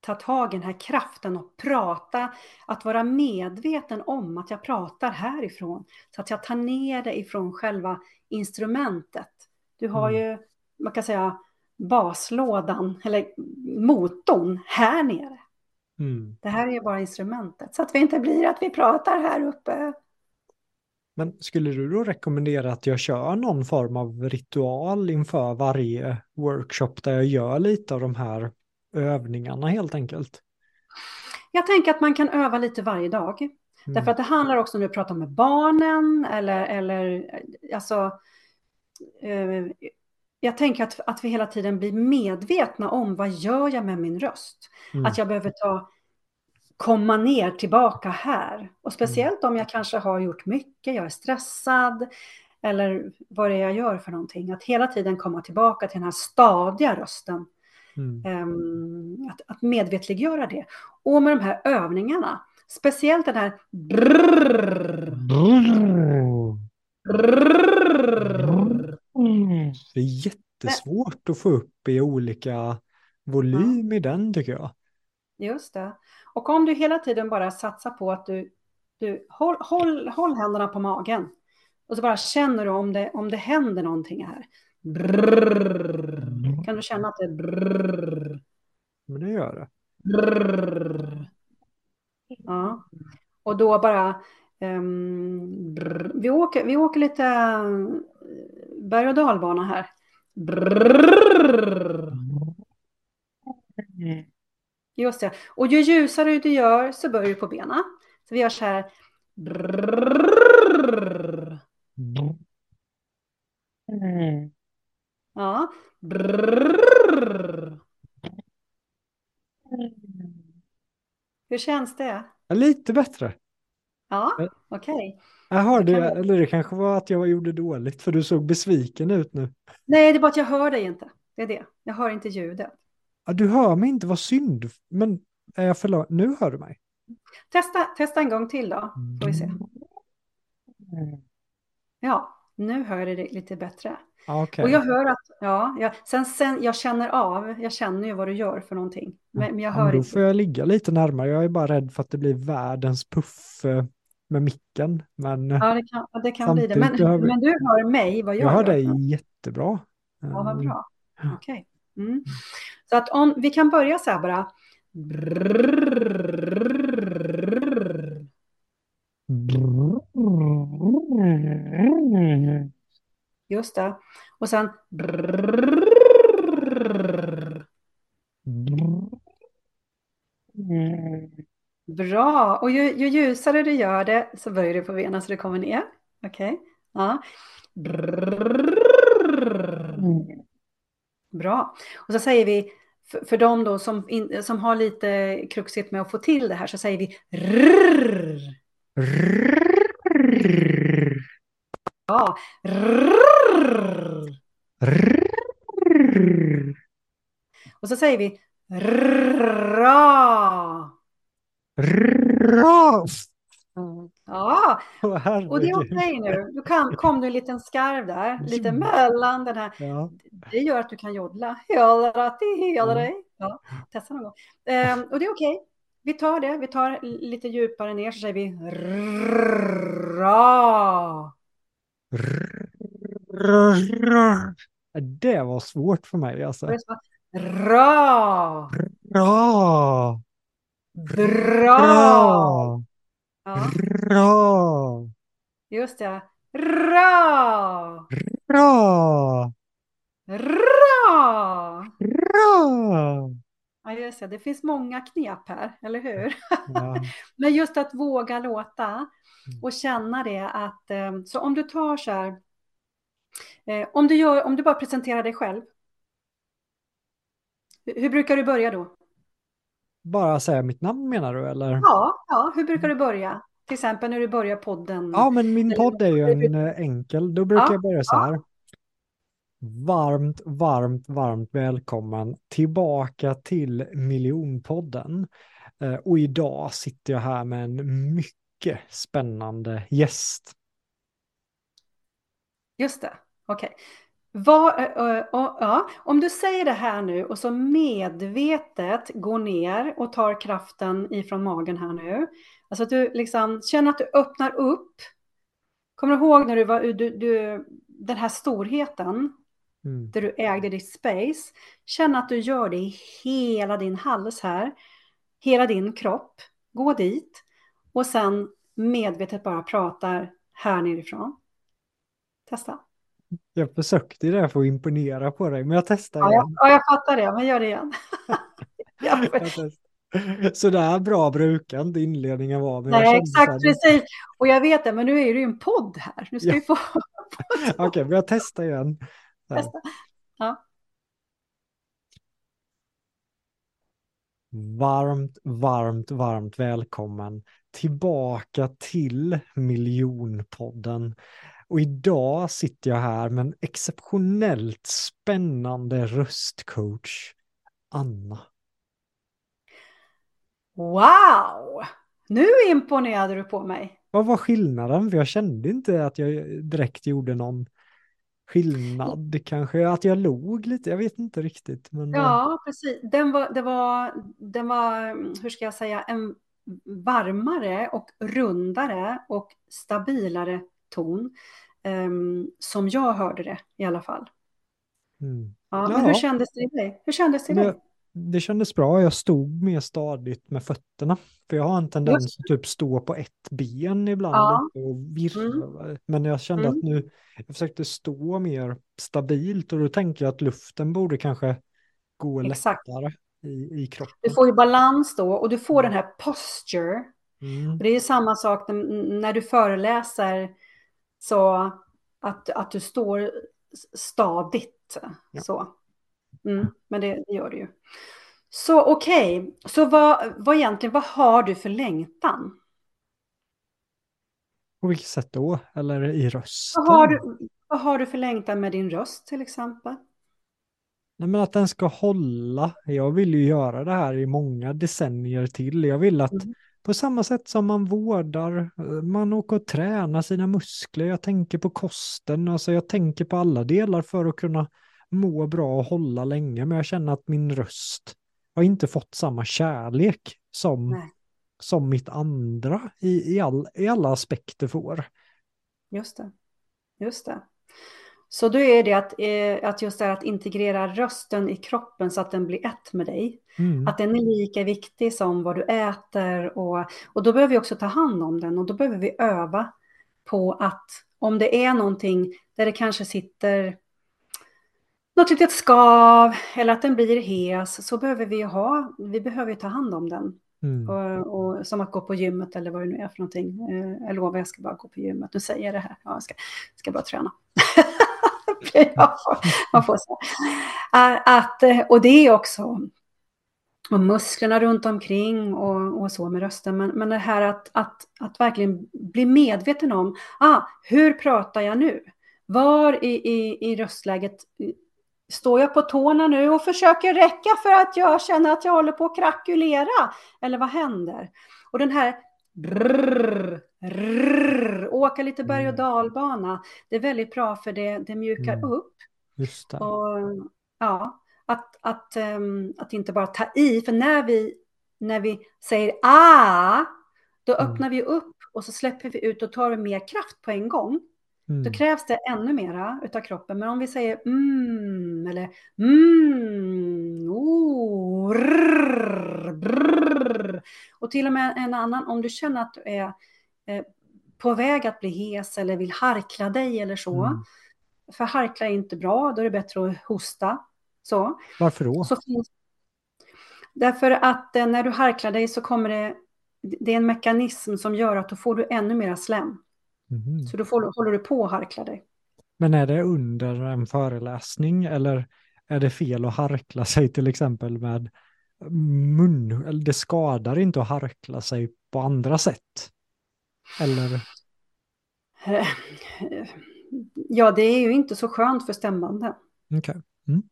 ta tag i den här kraften och prata, att vara medveten om att jag pratar härifrån. Så att jag tar ner det ifrån själva instrumentet. Du har Mm. ju, man kan säga, baslådan eller motorn här nere. Mm. Det här är ju bara instrumentet. Så att vi inte blir att vi pratar här uppe. Men skulle du då rekommendera att jag kör någon form av ritual inför varje workshop där jag gör lite av de här övningarna helt enkelt? Jag tänker att man kan öva lite varje dag. Mm. Därför att det handlar också om du pratar med barnen eller, eller alltså, eh, jag tänker att, att vi hela tiden blir medvetna om vad gör jag med min röst? Mm. Att jag behöver ta, komma ner tillbaka här. Och speciellt om jag kanske har gjort mycket, jag är stressad eller vad det är jag gör för någonting. Att hela tiden komma tillbaka till den här stadiga rösten. Mm. Ehm, att, att medvetliggöra det. Och med de här övningarna, speciellt den här brrrr, brrrr. Det är jättesvårt att få upp i olika volym i den tycker jag. Just det. Och om du hela tiden bara satsar på att du, du håll, håll, håll händerna på magen. Och så bara känner du om det, om det händer någonting här. Brrrr. Kan du känna att det är brrrr, Men det gör det. brrrr. Ja. Och då bara... brrr. vi, åker, vi åker lite eh, berg och dalbana här. Brrrr. Just det. Och ju ljusare du gör så börjar du på benen. Så vi gör så här. Brrrr. Ja. Hur känns det? Lite bättre. Ja, okej. Jag hörde, du- eller det kanske var att jag gjorde dåligt för du såg besviken ut nu. Nej, det är bara att jag hör dig inte. Det är det. Jag hör inte ljudet. Ja, du hör mig inte, vad synd. Men är jag för? Nu hör du mig. Testa, testa en gång till då, får vi se. Ja, nu hör jag dig lite bättre. Ja, Okej. Och jag hör att, ja, jag, sen, sen jag känner av, jag känner ju vad du gör för någonting. Men, men jag Ja, men hör då inte. får jag ligga lite närmare. Jag är bara rädd för att det blir världens puff eh, med micken. Men eh, Ja, det kan, ja, det kan bli det. Men, hör vi- men du hör mig, vad jag, jag hör gör. dig jättebra. Ja, vad Eh, bra. Ja. Okej. Mm. Så att om vi kan börja så här bara. Just det. Och sen. Bra. Och ju, ju ljusare du gör det så böjer du på benen så det kommer ner. Okej. Ja. Bra. Och så säger vi, för, för de då som, in, som har lite kruxigt med att få till det här, så säger vi rrrr. Ja. Rrrr. Och så säger vi rra. Ra! Ja, Åh, och det är okej nu. Du kan, kom du en liten skarv där, lite mellan den här. Ja. Det gör att du kan joddla. Ja, testa någon gång. Ehm, och det är okej. Vi tar det. Vi tar lite djupare ner så säger vi ra. Det var svårt för mig alltså. Ra. Ra! Bra. Ja, Ra! just det. Ra. Ra! Ra. Ra! Ja, just det. Det finns många knep här, eller hur? Ja. Men just att våga låta och känna det att, eh, så om du tar så här, Eh, om, du gör, om du bara presenterar dig själv. Hur brukar du börja då? Bara säga mitt namn menar du eller? Ja, ja, hur brukar du börja? Till exempel när du börjar podden. Ja, men min podd är ju en eh, enkel. Då brukar Ja, jag börja så här. Varmt, varmt, varmt välkommen tillbaka till Miljonpodden. Eh, Och idag sitter jag här med en mycket spännande gäst. Just det, okej. Vad, ö, ö, ja, om du säger det här nu och så medvetet går ner och tar kraften ifrån magen här nu. Alltså att du liksom känner att du öppnar upp. Kommer du ihåg när du var, du, du, den här storheten Mm. där du ägde ditt space. Känn att du gör det i hela din hals här, hela din kropp. Gå dit och sen medvetet bara pratar här nerifrån. Testa. Jag försökte det för att imponera på dig, men jag testar Ja, igen. ja, jag fattar det, men gör det igen. Ja, för- Jag testar. Så där bra brukar inte inledningen vara. Nej, exakt, precis. Och jag vet det, men nu är det ju en podd här. Nu ska Ja. vi få Okej, men jag testar igen. Testa. Ja. Varmt, varmt, varmt välkommen tillbaka till Miljonpodden. Och idag sitter jag här med en exceptionellt spännande röstcoach, Anna. Wow! Nu imponerade du på mig. Vad var skillnaden? För jag kände inte att jag direkt gjorde någon skillnad. Kanske att jag log lite, jag vet inte riktigt. Men Ja, precis. Den var, det var, den var, hur ska jag säga, en varmare och rundare och stabilare ton. ehm, som jag hörde det i alla fall. mm. Ja, Ja. Men hur kändes det i dig? Hur kändes det i dig? Det kändes bra, jag stod mer stadigt med fötterna. För jag har en tendens Just att typ stå på ett ben ibland Ja. och virra. Men jag kände Mm. att nu, jag försökte stå mer stabilt och då tänker jag att luften borde kanske gå Exakt. lättare i, i kroppen. Du får ju balans då och du får den här posture. Mm. Det är ju samma sak när du föreläser så att, att du står stadigt. Ja. Så. Mm, men det, gör du ju. Så okej, så vad, vad egentligen, vad har du för längtan? På vilket sätt då? Eller i rösten? Vad har, du, vad har du för längtan med din röst till exempel? Nej, men att den ska hålla. Jag vill ju göra det här i många decennier till. Jag vill att Mm. På samma sätt som man vårdar, eh, man åker och tränar sina muskler. Jag tänker på kosten, alltså jag tänker på alla delar för att kunna må bra och hålla länge. Men jag känner att min röst har inte fått samma kärlek som, Nej. som mitt andra i, i, all, i alla aspekter får. Just det. Just det. Så då är det att, eh, att just det att integrera rösten i kroppen så att den blir ett med dig. Mm. Att den är lika viktig som vad du äter och, och då behöver vi också ta hand om den och då behöver vi öva på att om det är någonting där det kanske sitter något litet skav eller att den blir hes så behöver vi ha, vi behöver ta hand om den. Mm. Och, och, som att gå på gymmet eller vad det nu är för någonting. Eh, Jag lovar, jag ska bara gå på gymmet. Nu säger jag det här. Ja, jag ska, ska bara träna. Man får så. Att, och det är också och musklerna runt omkring och, och så med rösten. Men, men det här att, att, att verkligen bli medveten om, ah, hur pratar jag nu? Var i, i, i röstläget står jag på tårna nu och försöker räcka för att jag känner att jag håller på att krackulera? Eller vad händer? Och den här brrr, rrr, åka lite berg och dalbana, det är väldigt bra för det, det mjukar Mm. upp. Just det. Och, ja, att, att, ehm, att inte bara ta i, för när vi, när vi säger ah, då Mm. öppnar vi upp och så släpper vi ut och tar mer kraft på en gång. Då Mm. krävs det ännu mera utav kroppen. Men om vi säger mm eller mm, oh, rrr, brrr. och till och med en annan, om du känner att du är eh, på väg att bli hes eller vill harkla dig eller så. Mm. För harkla är inte bra, då är det bättre att hosta. Så. Varför då? Så finns... Därför att eh, när du harklar dig så kommer det, det är en mekanism som gör att då får du ännu mera slem. Mhm. Så då får, håller du på att harkla dig. Men är det under en föreläsning eller är det fel att harkla sig till exempel med mun, eller det skadar inte att harkla sig på andra sätt? Eller? Ja, det är ju inte så skönt för stämbanden. Okay. Mm.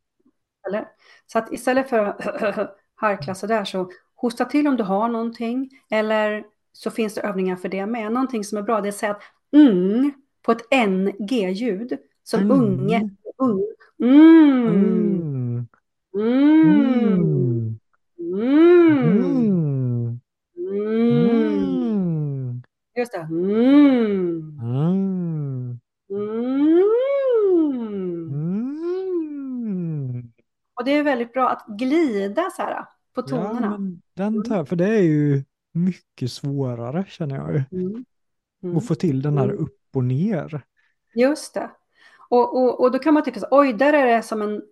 Eller? Så att istället för att harkla så där så hosta till om du har någonting eller så finns det övningar för det med. Någonting som är bra det är att säga att mm på ett ng-ljud som mm. unge. Ung. Mm. Mm. Mm. Mm. Mm. Just det. Mm. Mm. Mm. Och det är väldigt bra att glida så här på tonerna. Ja, den tar, för det är ju mycket svårare känner jag ju. Mm. Mm. Och få till den här mm. upp och ner. Just det. Och, och, och då kan man tycka så, oj, där är det som en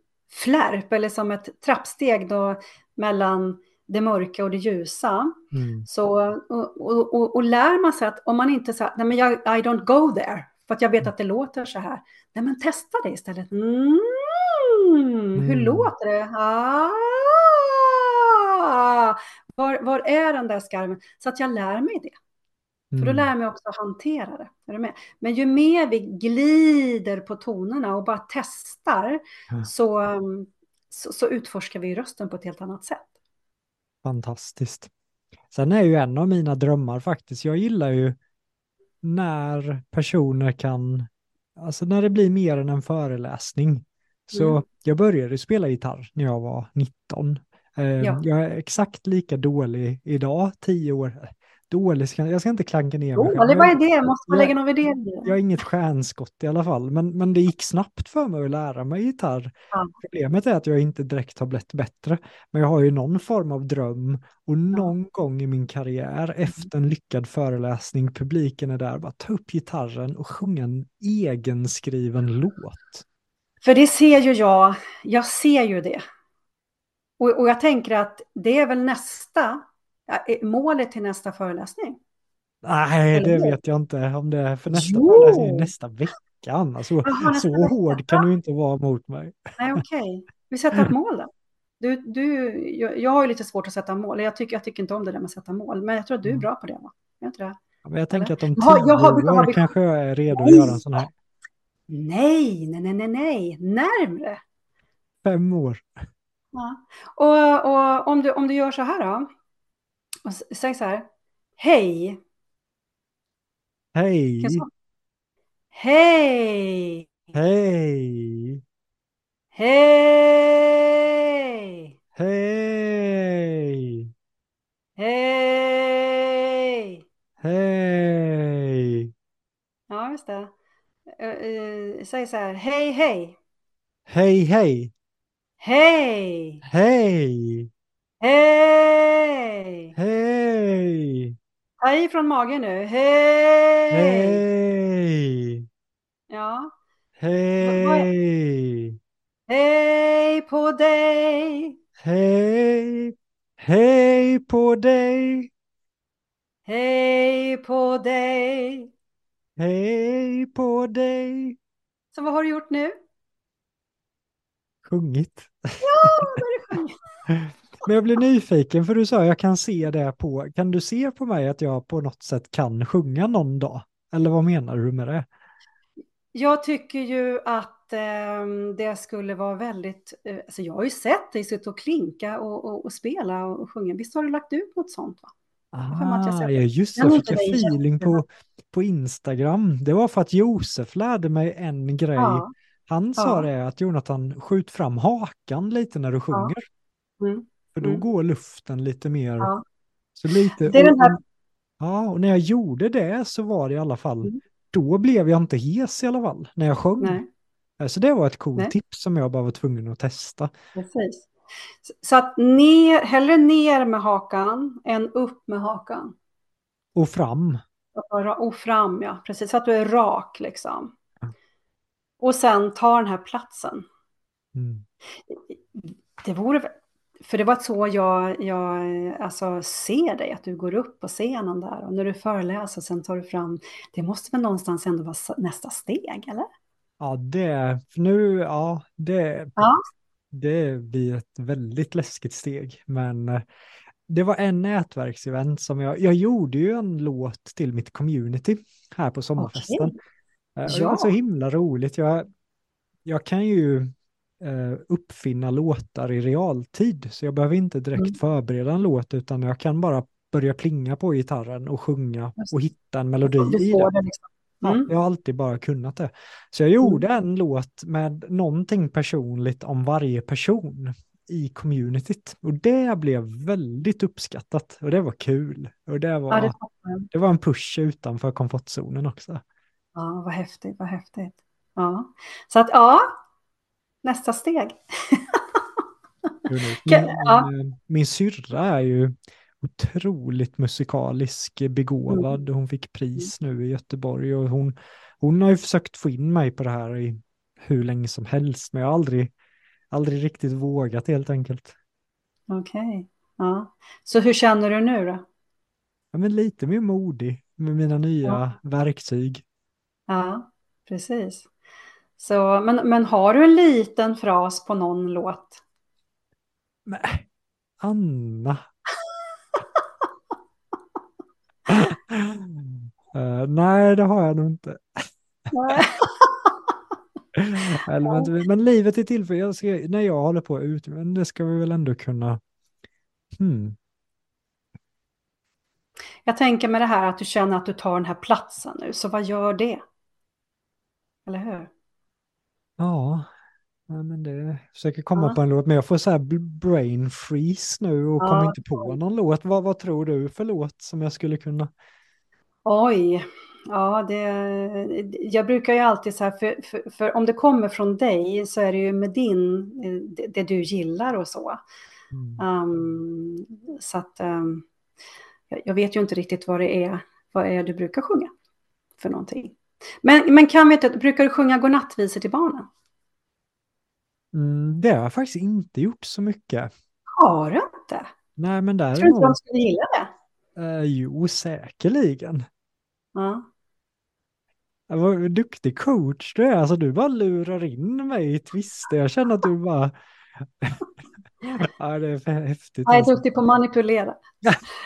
flärp eller som ett trappsteg då mellan det mörka och det ljusa. Mm. Så, och, och, och, lär man sig att om man inte säger, nej men jag, I don't go there, för att jag vet att det låter så här. Nej men testa det istället. Mm, mm. Hur låter det? Ah, var, var är den där skarven? Så att jag lär mig det. För då mm. lär jag mig också att hantera det. Är du med? Men ju mer vi glider på tonerna och bara testar ja. så, så, så, utforskar vi rösten på ett helt annat sätt. Fantastiskt. Sen är ju en av mina drömmar faktiskt, jag gillar ju när personer kan, alltså när det blir mer än en föreläsning. Så mm. jag började spela gitarr när jag var 19. Ja. Ehm, jag är exakt lika dålig idag, tio år, dålig, jag ska inte klanka ner mig. Dålig, vad är det? Måste man lägga någon värdering i Jag har inget stjärnskott i alla fall, men, men det gick snabbt för mig att lära mig gitarr. Ja. Problemet är att jag inte direkt har blivit bättre, men jag har ju någon form av dröm och någon ja. gång i min karriär efter en lyckad föreläsning, publiken är där, bara ta upp gitarren och sjunga en egenskriven låt. För det ser ju jag, jag ser ju det. Och, och jag tänker att det är väl nästa målet till nästa föreläsning? Nej, det vet jag inte om det är för nästa jo. föreläsning nästa vecka. Alltså, Aha, så vecka. hård kan du inte vara mot mig. Nej, okej. Okay. Vi sätter ett mål då. Du, du, jag, jag har ju lite svårt att sätta mål. Jag tycker, jag tycker inte om det där med att sätta mål, men jag tror att du är mm. bra på det. Va? Jag, inte det. Men jag tänker att om tio jag har, jag har, år kanske jag är redo att göra en sån här. Nej, nej, nej, nej, nej, närmre. Fem år. Ja. Och, och om, du, om du gör så här då, och säg så här. Hej. Hej. Hej. Hej. Hej. Hej. Hej. Hej. Ja, just det. Säg så här. Hej, hej. Hej, hej. Hej. Hej. Hej! Hej! Ta i från magen nu. Hej! Hej! Ja. Hej! Hej på dig! Hej! Hej på dig! Hej på dig! Hej på dig! Så vad har du gjort nu? Sjungit. Ja, då har du sjungit. Men jag blir nyfiken för du sa jag kan se det på, kan du se på mig att jag på något sätt kan sjunga någon dag? Eller vad menar du med det? Jag tycker ju att eh, det skulle vara väldigt, eh, alltså jag har ju sett dig sitta och klinka och, och, och, spela och sjunga. Visst har du lagt ut något sånt? Va? Ah, ja, just det. Jag fick en feeling på, på Instagram. Det var för att Josef lärde mig en grej. Ja. Han ja. sa det att Jonathan, skjut fram hakan lite när du sjunger. Ja. Mm. För då mm. går luften lite mer. Ja. Så lite, det är den här... Ja, och när jag gjorde det så var det i alla fall, mm. då blev jag inte hes i alla fall, när jag sjöng. Nej. Eh, så det var ett coolt tips som jag bara var tvungen att testa. Precis. Så att ner, hellre ner med hakan än upp med hakan. Och fram. Och fram, ja. Precis, så att du är rak liksom. Och sen ta den här platsen. Mm. Det vore för det var så jag, jag alltså, ser dig, att du går upp på scenen där och när du föreläser sen tar du fram, det måste väl någonstans ändå vara nästa steg, eller? Ja, det, nu, ja, det, Ja. det blir ett väldigt läskigt steg. Men eh, det var en nätverksevent som jag, jag gjorde ju en låt till mitt community här på sommarfesten. Eh, och Det var Ja. så himla roligt. Jag, jag kan ju eh, uppfinna låtar i realtid, så jag behöver inte direkt Mm. förbereda en låt, utan jag kan bara börja plinga på gitarren och sjunga och hitta en melodi i det. det liksom. Ja, Mm. jag har alltid bara kunnat det. Så jag gjorde en låt med någonting personligt om varje person i communityt. Och det blev väldigt uppskattat och det var kul. Och det Ja, var, det fattar jag. det var en push utanför komfortzonen också. Ja, vad häftigt, vad häftigt. Ja. Så att ja, nästa steg. Min, ja. min, min syrra är ju otroligt musikalisk begåvad. Mm. Hon fick pris nu i Göteborg och hon, hon har ju försökt få in mig på det här i hur länge som helst, men jag har aldrig, aldrig riktigt vågat helt enkelt. Okej. Ja. Så hur känner du nu då? Ja, men lite mer modig med mina nya verktyg. Ja, precis. Så, men, men har du en liten fras på någon låt? Men, Anna. Eh, nej, det har jag nog inte. Nej. Men, men livet är till för, jag ska, när jag håller på ut, men det ska vi väl ändå kunna. Hmm. Jag tänker med det här att du känner att du tar den här platsen nu, så vad gör det? Eller hur? Ja, men det försöker komma Ja. på en låt, men jag får så här brain freeze nu och Ja. kommer inte på någon låt. Vad, vad tror du för låt som jag skulle kunna? Oj, ja det, jag brukar ju alltid så här, för, för, för om det kommer från dig så är det ju med din, eh, det, det du gillar och så. Mm. Um, så att um, jag, jag vet ju inte riktigt vad det är, vad är du brukar sjunga för någonting. Men, men kan vi inte, brukar du sjunga godnattvisor till barnen? Mm, det har jag faktiskt inte gjort så mycket. Har du inte? Nej, men Tror du inte däremot, de skulle gilla det? eh, jo, säkerligen. Ja, Vad duktig coach du är. Alltså du bara lurar in mig i twister. Jag känner att du bara... ja, det är för häftigt. Jag är Alltså. duktig på att manipulera.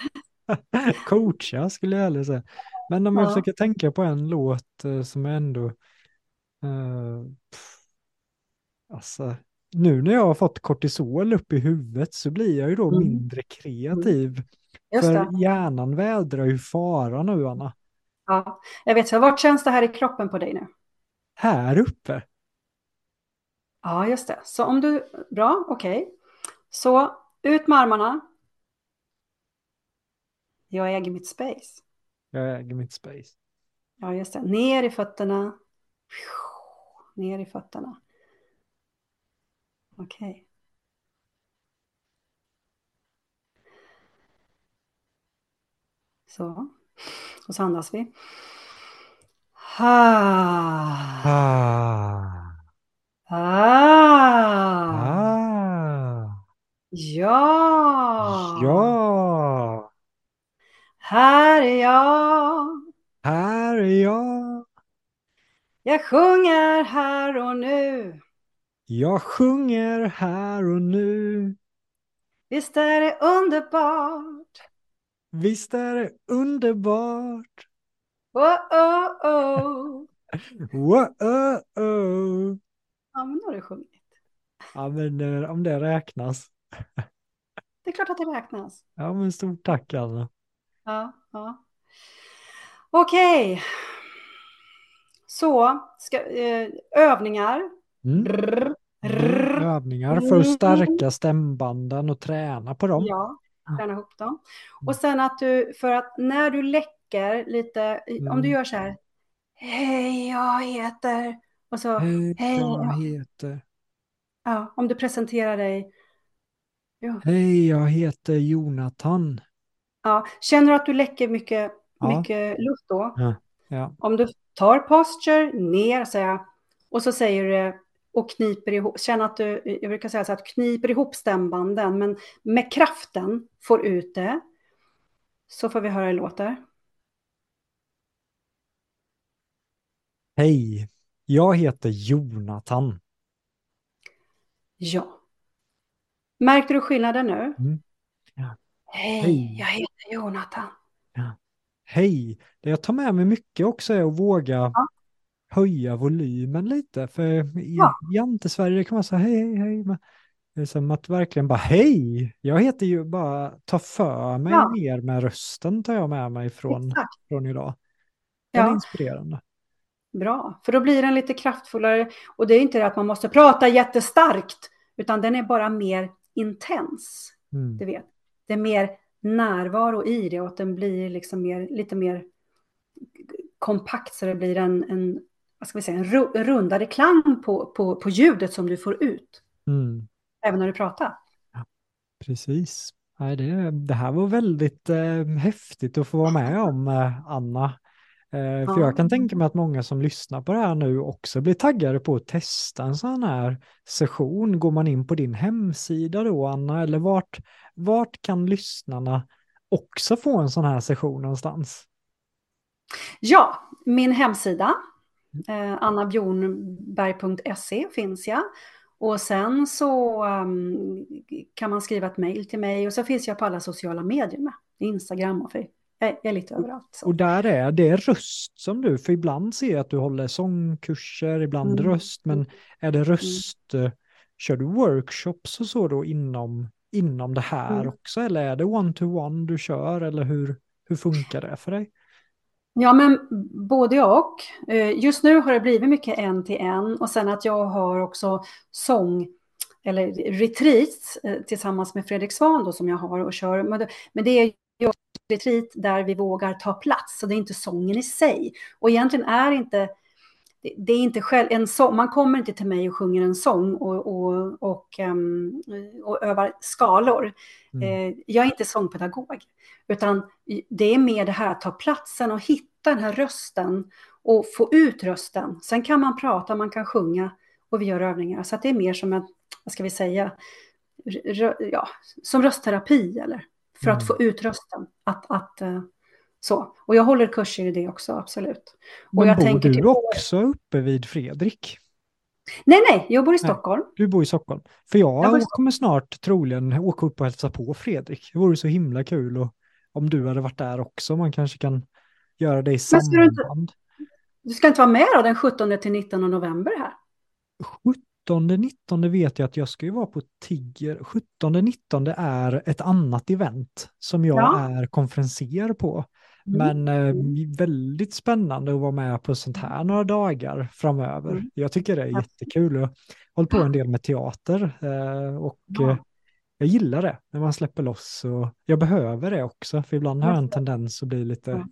Coacha skulle jag hellre säga. Men om jag Ja. försöker tänka på en låt eh, som är ändå... eh, pff, alltså, nu när jag har fått kortisol upp i huvudet så blir jag ju då Mm. mindre kreativ. Just För det. hjärnan vädrar ju fara nu, Anna. Ja. Jag vet, så vart känns det här i kroppen på dig nu? Här uppe. Ja, just det. Så om du... Bra, okej. Så ut med armarna. Jag äger mitt space. Jag äger mitt space. Ja, just det. Ner i fötterna. Ner i fötterna. Okej. Så. Och så andas vi. Ah. Ah. Ah. Ah. Ja. Ja. Här är jag. Här är jag. Jag sjunger här och nu. Jag sjunger här och nu. Visst är det underbart. Visst är det underbart. Oh, oh, oh. Wow, oh, oh. Ja, men då har du sjungit. Ja, men eh, om det räknas. Det är klart att det räknas. Ja, men stort tack Anna. Ja, ja. Okej. Så, ska, eh, övningar. Mm. Brr, Mm. brr. Övningar för att stärka stämbanden och träna på dem. Ja, träna ihop dem. Och sen att du, för att när du läcker lite, om du Mm. gör så här. Hej, jag heter. Och så, Hej, jag ja. heter. ja, om du presenterar dig. Ja. Hej, jag heter Jonathan. Ja. Känner du att du läcker mycket, Ja. mycket luft då? Ja. Om du tar posture ner säger jag, och så säger du och kniper ihop, känn att du, jag brukar säga så här, att kniper ihop stämbanden, men med kraften får ut det. Så får vi höra hur det låter. Hej, Jag heter Jonathan. Ja. Märkte du skillnaden nu? Mm. Ja. Hej, Hej, jag heter Jonathan. Ja. Hej, det jag tar med mig mycket också är att våga ja. höja volymen lite. För i ja. Jante-Sverige kan man säga hej, hej, hej. Men det är som att verkligen bara hej, jag heter ju bara ta för mig ja. mer med rösten tar jag med mig från, från idag. Det är ja. inspirerande. Bra, för då blir den lite kraftfullare. Och det är inte det att man måste prata jättestarkt, utan den är bara mer intens. Mm. Du vet. Det är mer närvaro i det och att den blir liksom mer, lite mer kompakt så det blir en, en, vad ska vi säga, en rundare klang på, på, på ljudet som du får ut. Mm. Även när du pratar. Ja, precis. Nej, det, det här var väldigt eh, häftigt att få vara med om, eh, Anna. Eh, för jag kan tänka mig att många som lyssnar på det här nu också blir taggade på att testa en sån här session. Går man in på din hemsida då, Anna, eller vart, vart kan lyssnarna också få en sån här session någonstans? Ja, min hemsida, eh, annabjornberg.se finns jag. Och sen så um, kan man skriva ett mejl till mig och så finns jag på alla sociala medier med. Instagram och jag är lite överallt. Så. Och där är det röst som du, för ibland ser jag att du håller sångkurser, ibland mm. röst, men är det röst, mm. kör du workshops och så då inom, inom det här mm. också, eller är det one-to-one -one du kör, eller hur, hur funkar det för dig? Ja, men både och. Eh, just nu har det blivit mycket en till en och sen att jag har också sång eller retreat eh, tillsammans med Fredrik Svan då, som jag har och kör. Men det är retreat där vi vågar ta plats. Så det är inte sången i sig. Och egentligen är inte det är inte själv, en sång, man kommer inte till mig och sjunger en sång och, och, och, um, och övar skalor. Mm. Eh, jag är inte sångpedagog, utan det är mer det här att ta platsen och hitta den här rösten och få ut rösten. Sen kan man prata, man kan sjunga och vi gör övningar. Så det är mer som en, vad ska vi säga, ja, som röstterapi eller för att mm. få ut rösten. Att, att, uh, så. Och jag håller kurser i det också, absolut. Men och jag bor tänker du till... också uppe vid Fredrik? Nej, nej, jag bor i Stockholm. Nej, du bor i Stockholm. För jag, jag kommer snart troligen åka upp och hälsa på Fredrik. Det vore så himla kul och om du hade varit där också. Man kanske kan göra det i samband. Du, inte, du ska inte vara med då den 17 till 19 november här? 17-19 vet jag att jag ska ju vara på Tigger. 17-19 är ett annat event som jag ja. är konferenser på. Mm. Men eh, väldigt spännande att vara med på sånt här några dagar framöver. Mm. Jag tycker det är jättekul. Jag har hållit på en del med teater eh, och ja. eh, jag gillar det när man släpper loss. Och jag behöver det också, för ibland har jag en tendens att bli lite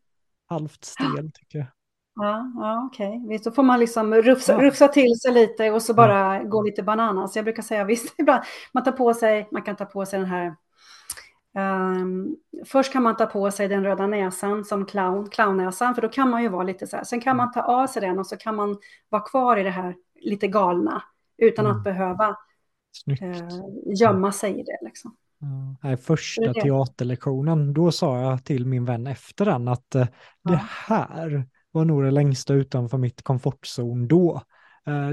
halvt stel tycker jag. Ja, ja okej. Okay. Visst, då får man liksom rufsa, ja. rufsa till sig lite och så bara ja. gå lite bananas. Jag brukar säga visst, ibland, man tar på sig, man kan ta på sig den här Um, först kan man ta på sig den röda näsan som clown, clownnäsan, för då kan man ju vara lite så här. Sen kan man ta av sig den och så kan man vara kvar i det här lite galna utan mm. att behöva uh, gömma sig i det. Liksom. Ja, första teaterlektionen, då sa jag till min vän efter den att uh, det här var nog det längsta utanför mitt komfortzon då. Uh,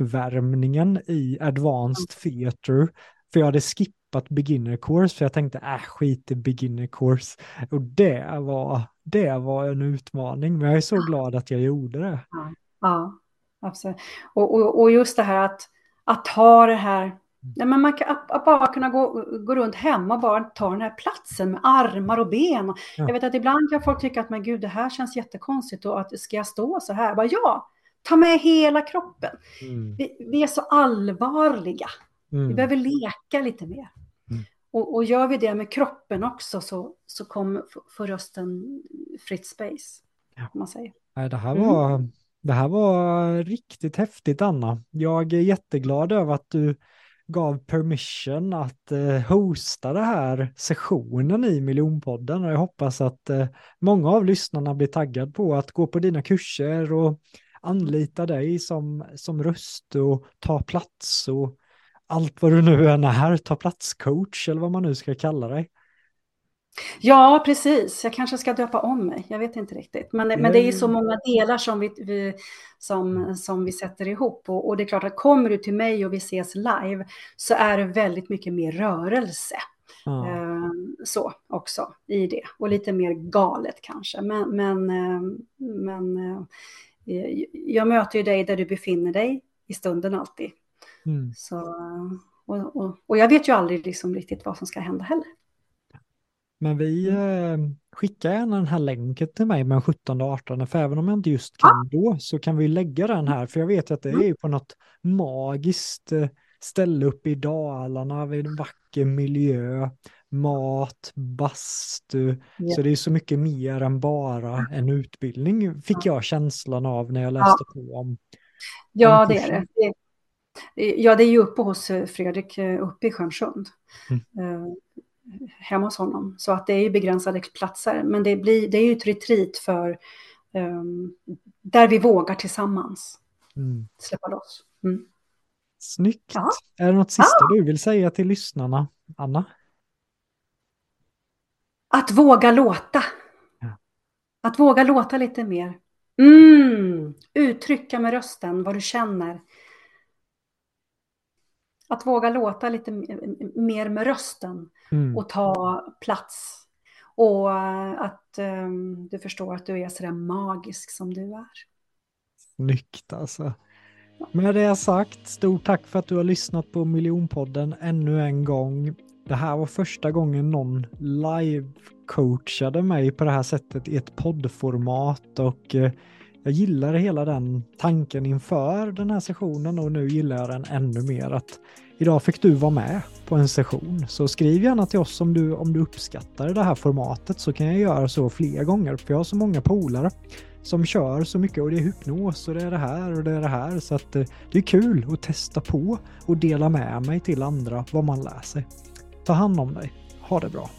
uppvärmningen i advanced theater, för jag hade skippat beginner course, för jag tänkte äh, skit i beginner course. Och det var, det var en utmaning, men jag är så glad att jag gjorde det. Ja, ja absolut. Och, och, och just det här att, att ha det här Nej, men man kan, att, bara kunna gå, gå runt hemma och bara ta den här platsen med armar och ben. Ja. Jag vet att ibland kan folk tycka att men gud, det här känns jättekonstigt och att ska jag stå så här? Bara, ja, ta med hela kroppen. Mm. Vi, vi, är så allvarliga. Mm. Vi behöver leka lite mer. Mm. Och, och, gör vi det med kroppen också så, så kommer får rösten fritt space. Ja. Man säger. Nej, det, här var, mm. det här var riktigt häftigt, Anna. Jag är jätteglad över att du gav permission att eh, hosta den här sessionen i miljonpodden och jag hoppas att eh, många av lyssnarna blir taggad på att gå på dina kurser och anlita dig som, som röst och ta plats och allt vad du nu än är, ta plats coach eller vad man nu ska kalla dig. Ja, precis. Jag kanske ska döpa om mig. Jag vet inte riktigt. Men, men det är så många delar som vi, vi som, som vi sätter ihop. Och, och, det är klart att kommer du till mig och vi ses live så är det väldigt mycket mer rörelse. Ah. Eh, så också i det. Och lite mer galet kanske. Men, men, eh, men eh, jag möter ju dig där du befinner dig i stunden alltid. Mm. Så, och, och, och, jag vet ju aldrig liksom riktigt vad som ska hända heller. Men vi mm. eh, skickar gärna den här länken till mig med 17 och 18, för även om jag inte just kan då så kan vi lägga den här, för jag vet att det mm. är på något magiskt eh, ställe uppe i Dalarna, vid en vacker miljö, mat, bastu, yeah. så det är så mycket mer än bara en utbildning, fick jag känslan av när jag läste ja. på om. Ja, det är det. Ja, det är ju uppe hos eh, Fredrik, eh, uppe i Stjärnsund. Mm hemma hos honom. Så att det är begränsade platser. Men det, blir, det är ju ett retreat för um, där vi vågar tillsammans mm. släppa loss. Mm. Snyggt. Ja. Är det något sista ja. du vill säga till lyssnarna, Anna? Att våga låta. Ja. Att våga låta lite mer. Mm. Uttrycka med rösten vad du känner. Att våga låta lite mer med rösten mm. och ta plats. Och att um, du förstår att du är sådär magisk som du är. Snyggt alltså. Med det sagt, stort tack för att du har lyssnat på Miljonpodden ännu en gång. Det här var första gången någon live-coachade mig på det här sättet i ett poddformat och eh, jag gillar hela den tanken inför den här sessionen och nu gillar jag den ännu mer. att Idag fick du vara med på en session, så skriv gärna till oss om du, om du uppskattar det här formatet så kan jag göra så fler gånger, för jag har så många polare som kör så mycket och det är hypnos och det är det här och det är det här så att eh, det är kul att testa på och dela med mig till andra vad man lär sig. Ta hand om dig. Ha det bra.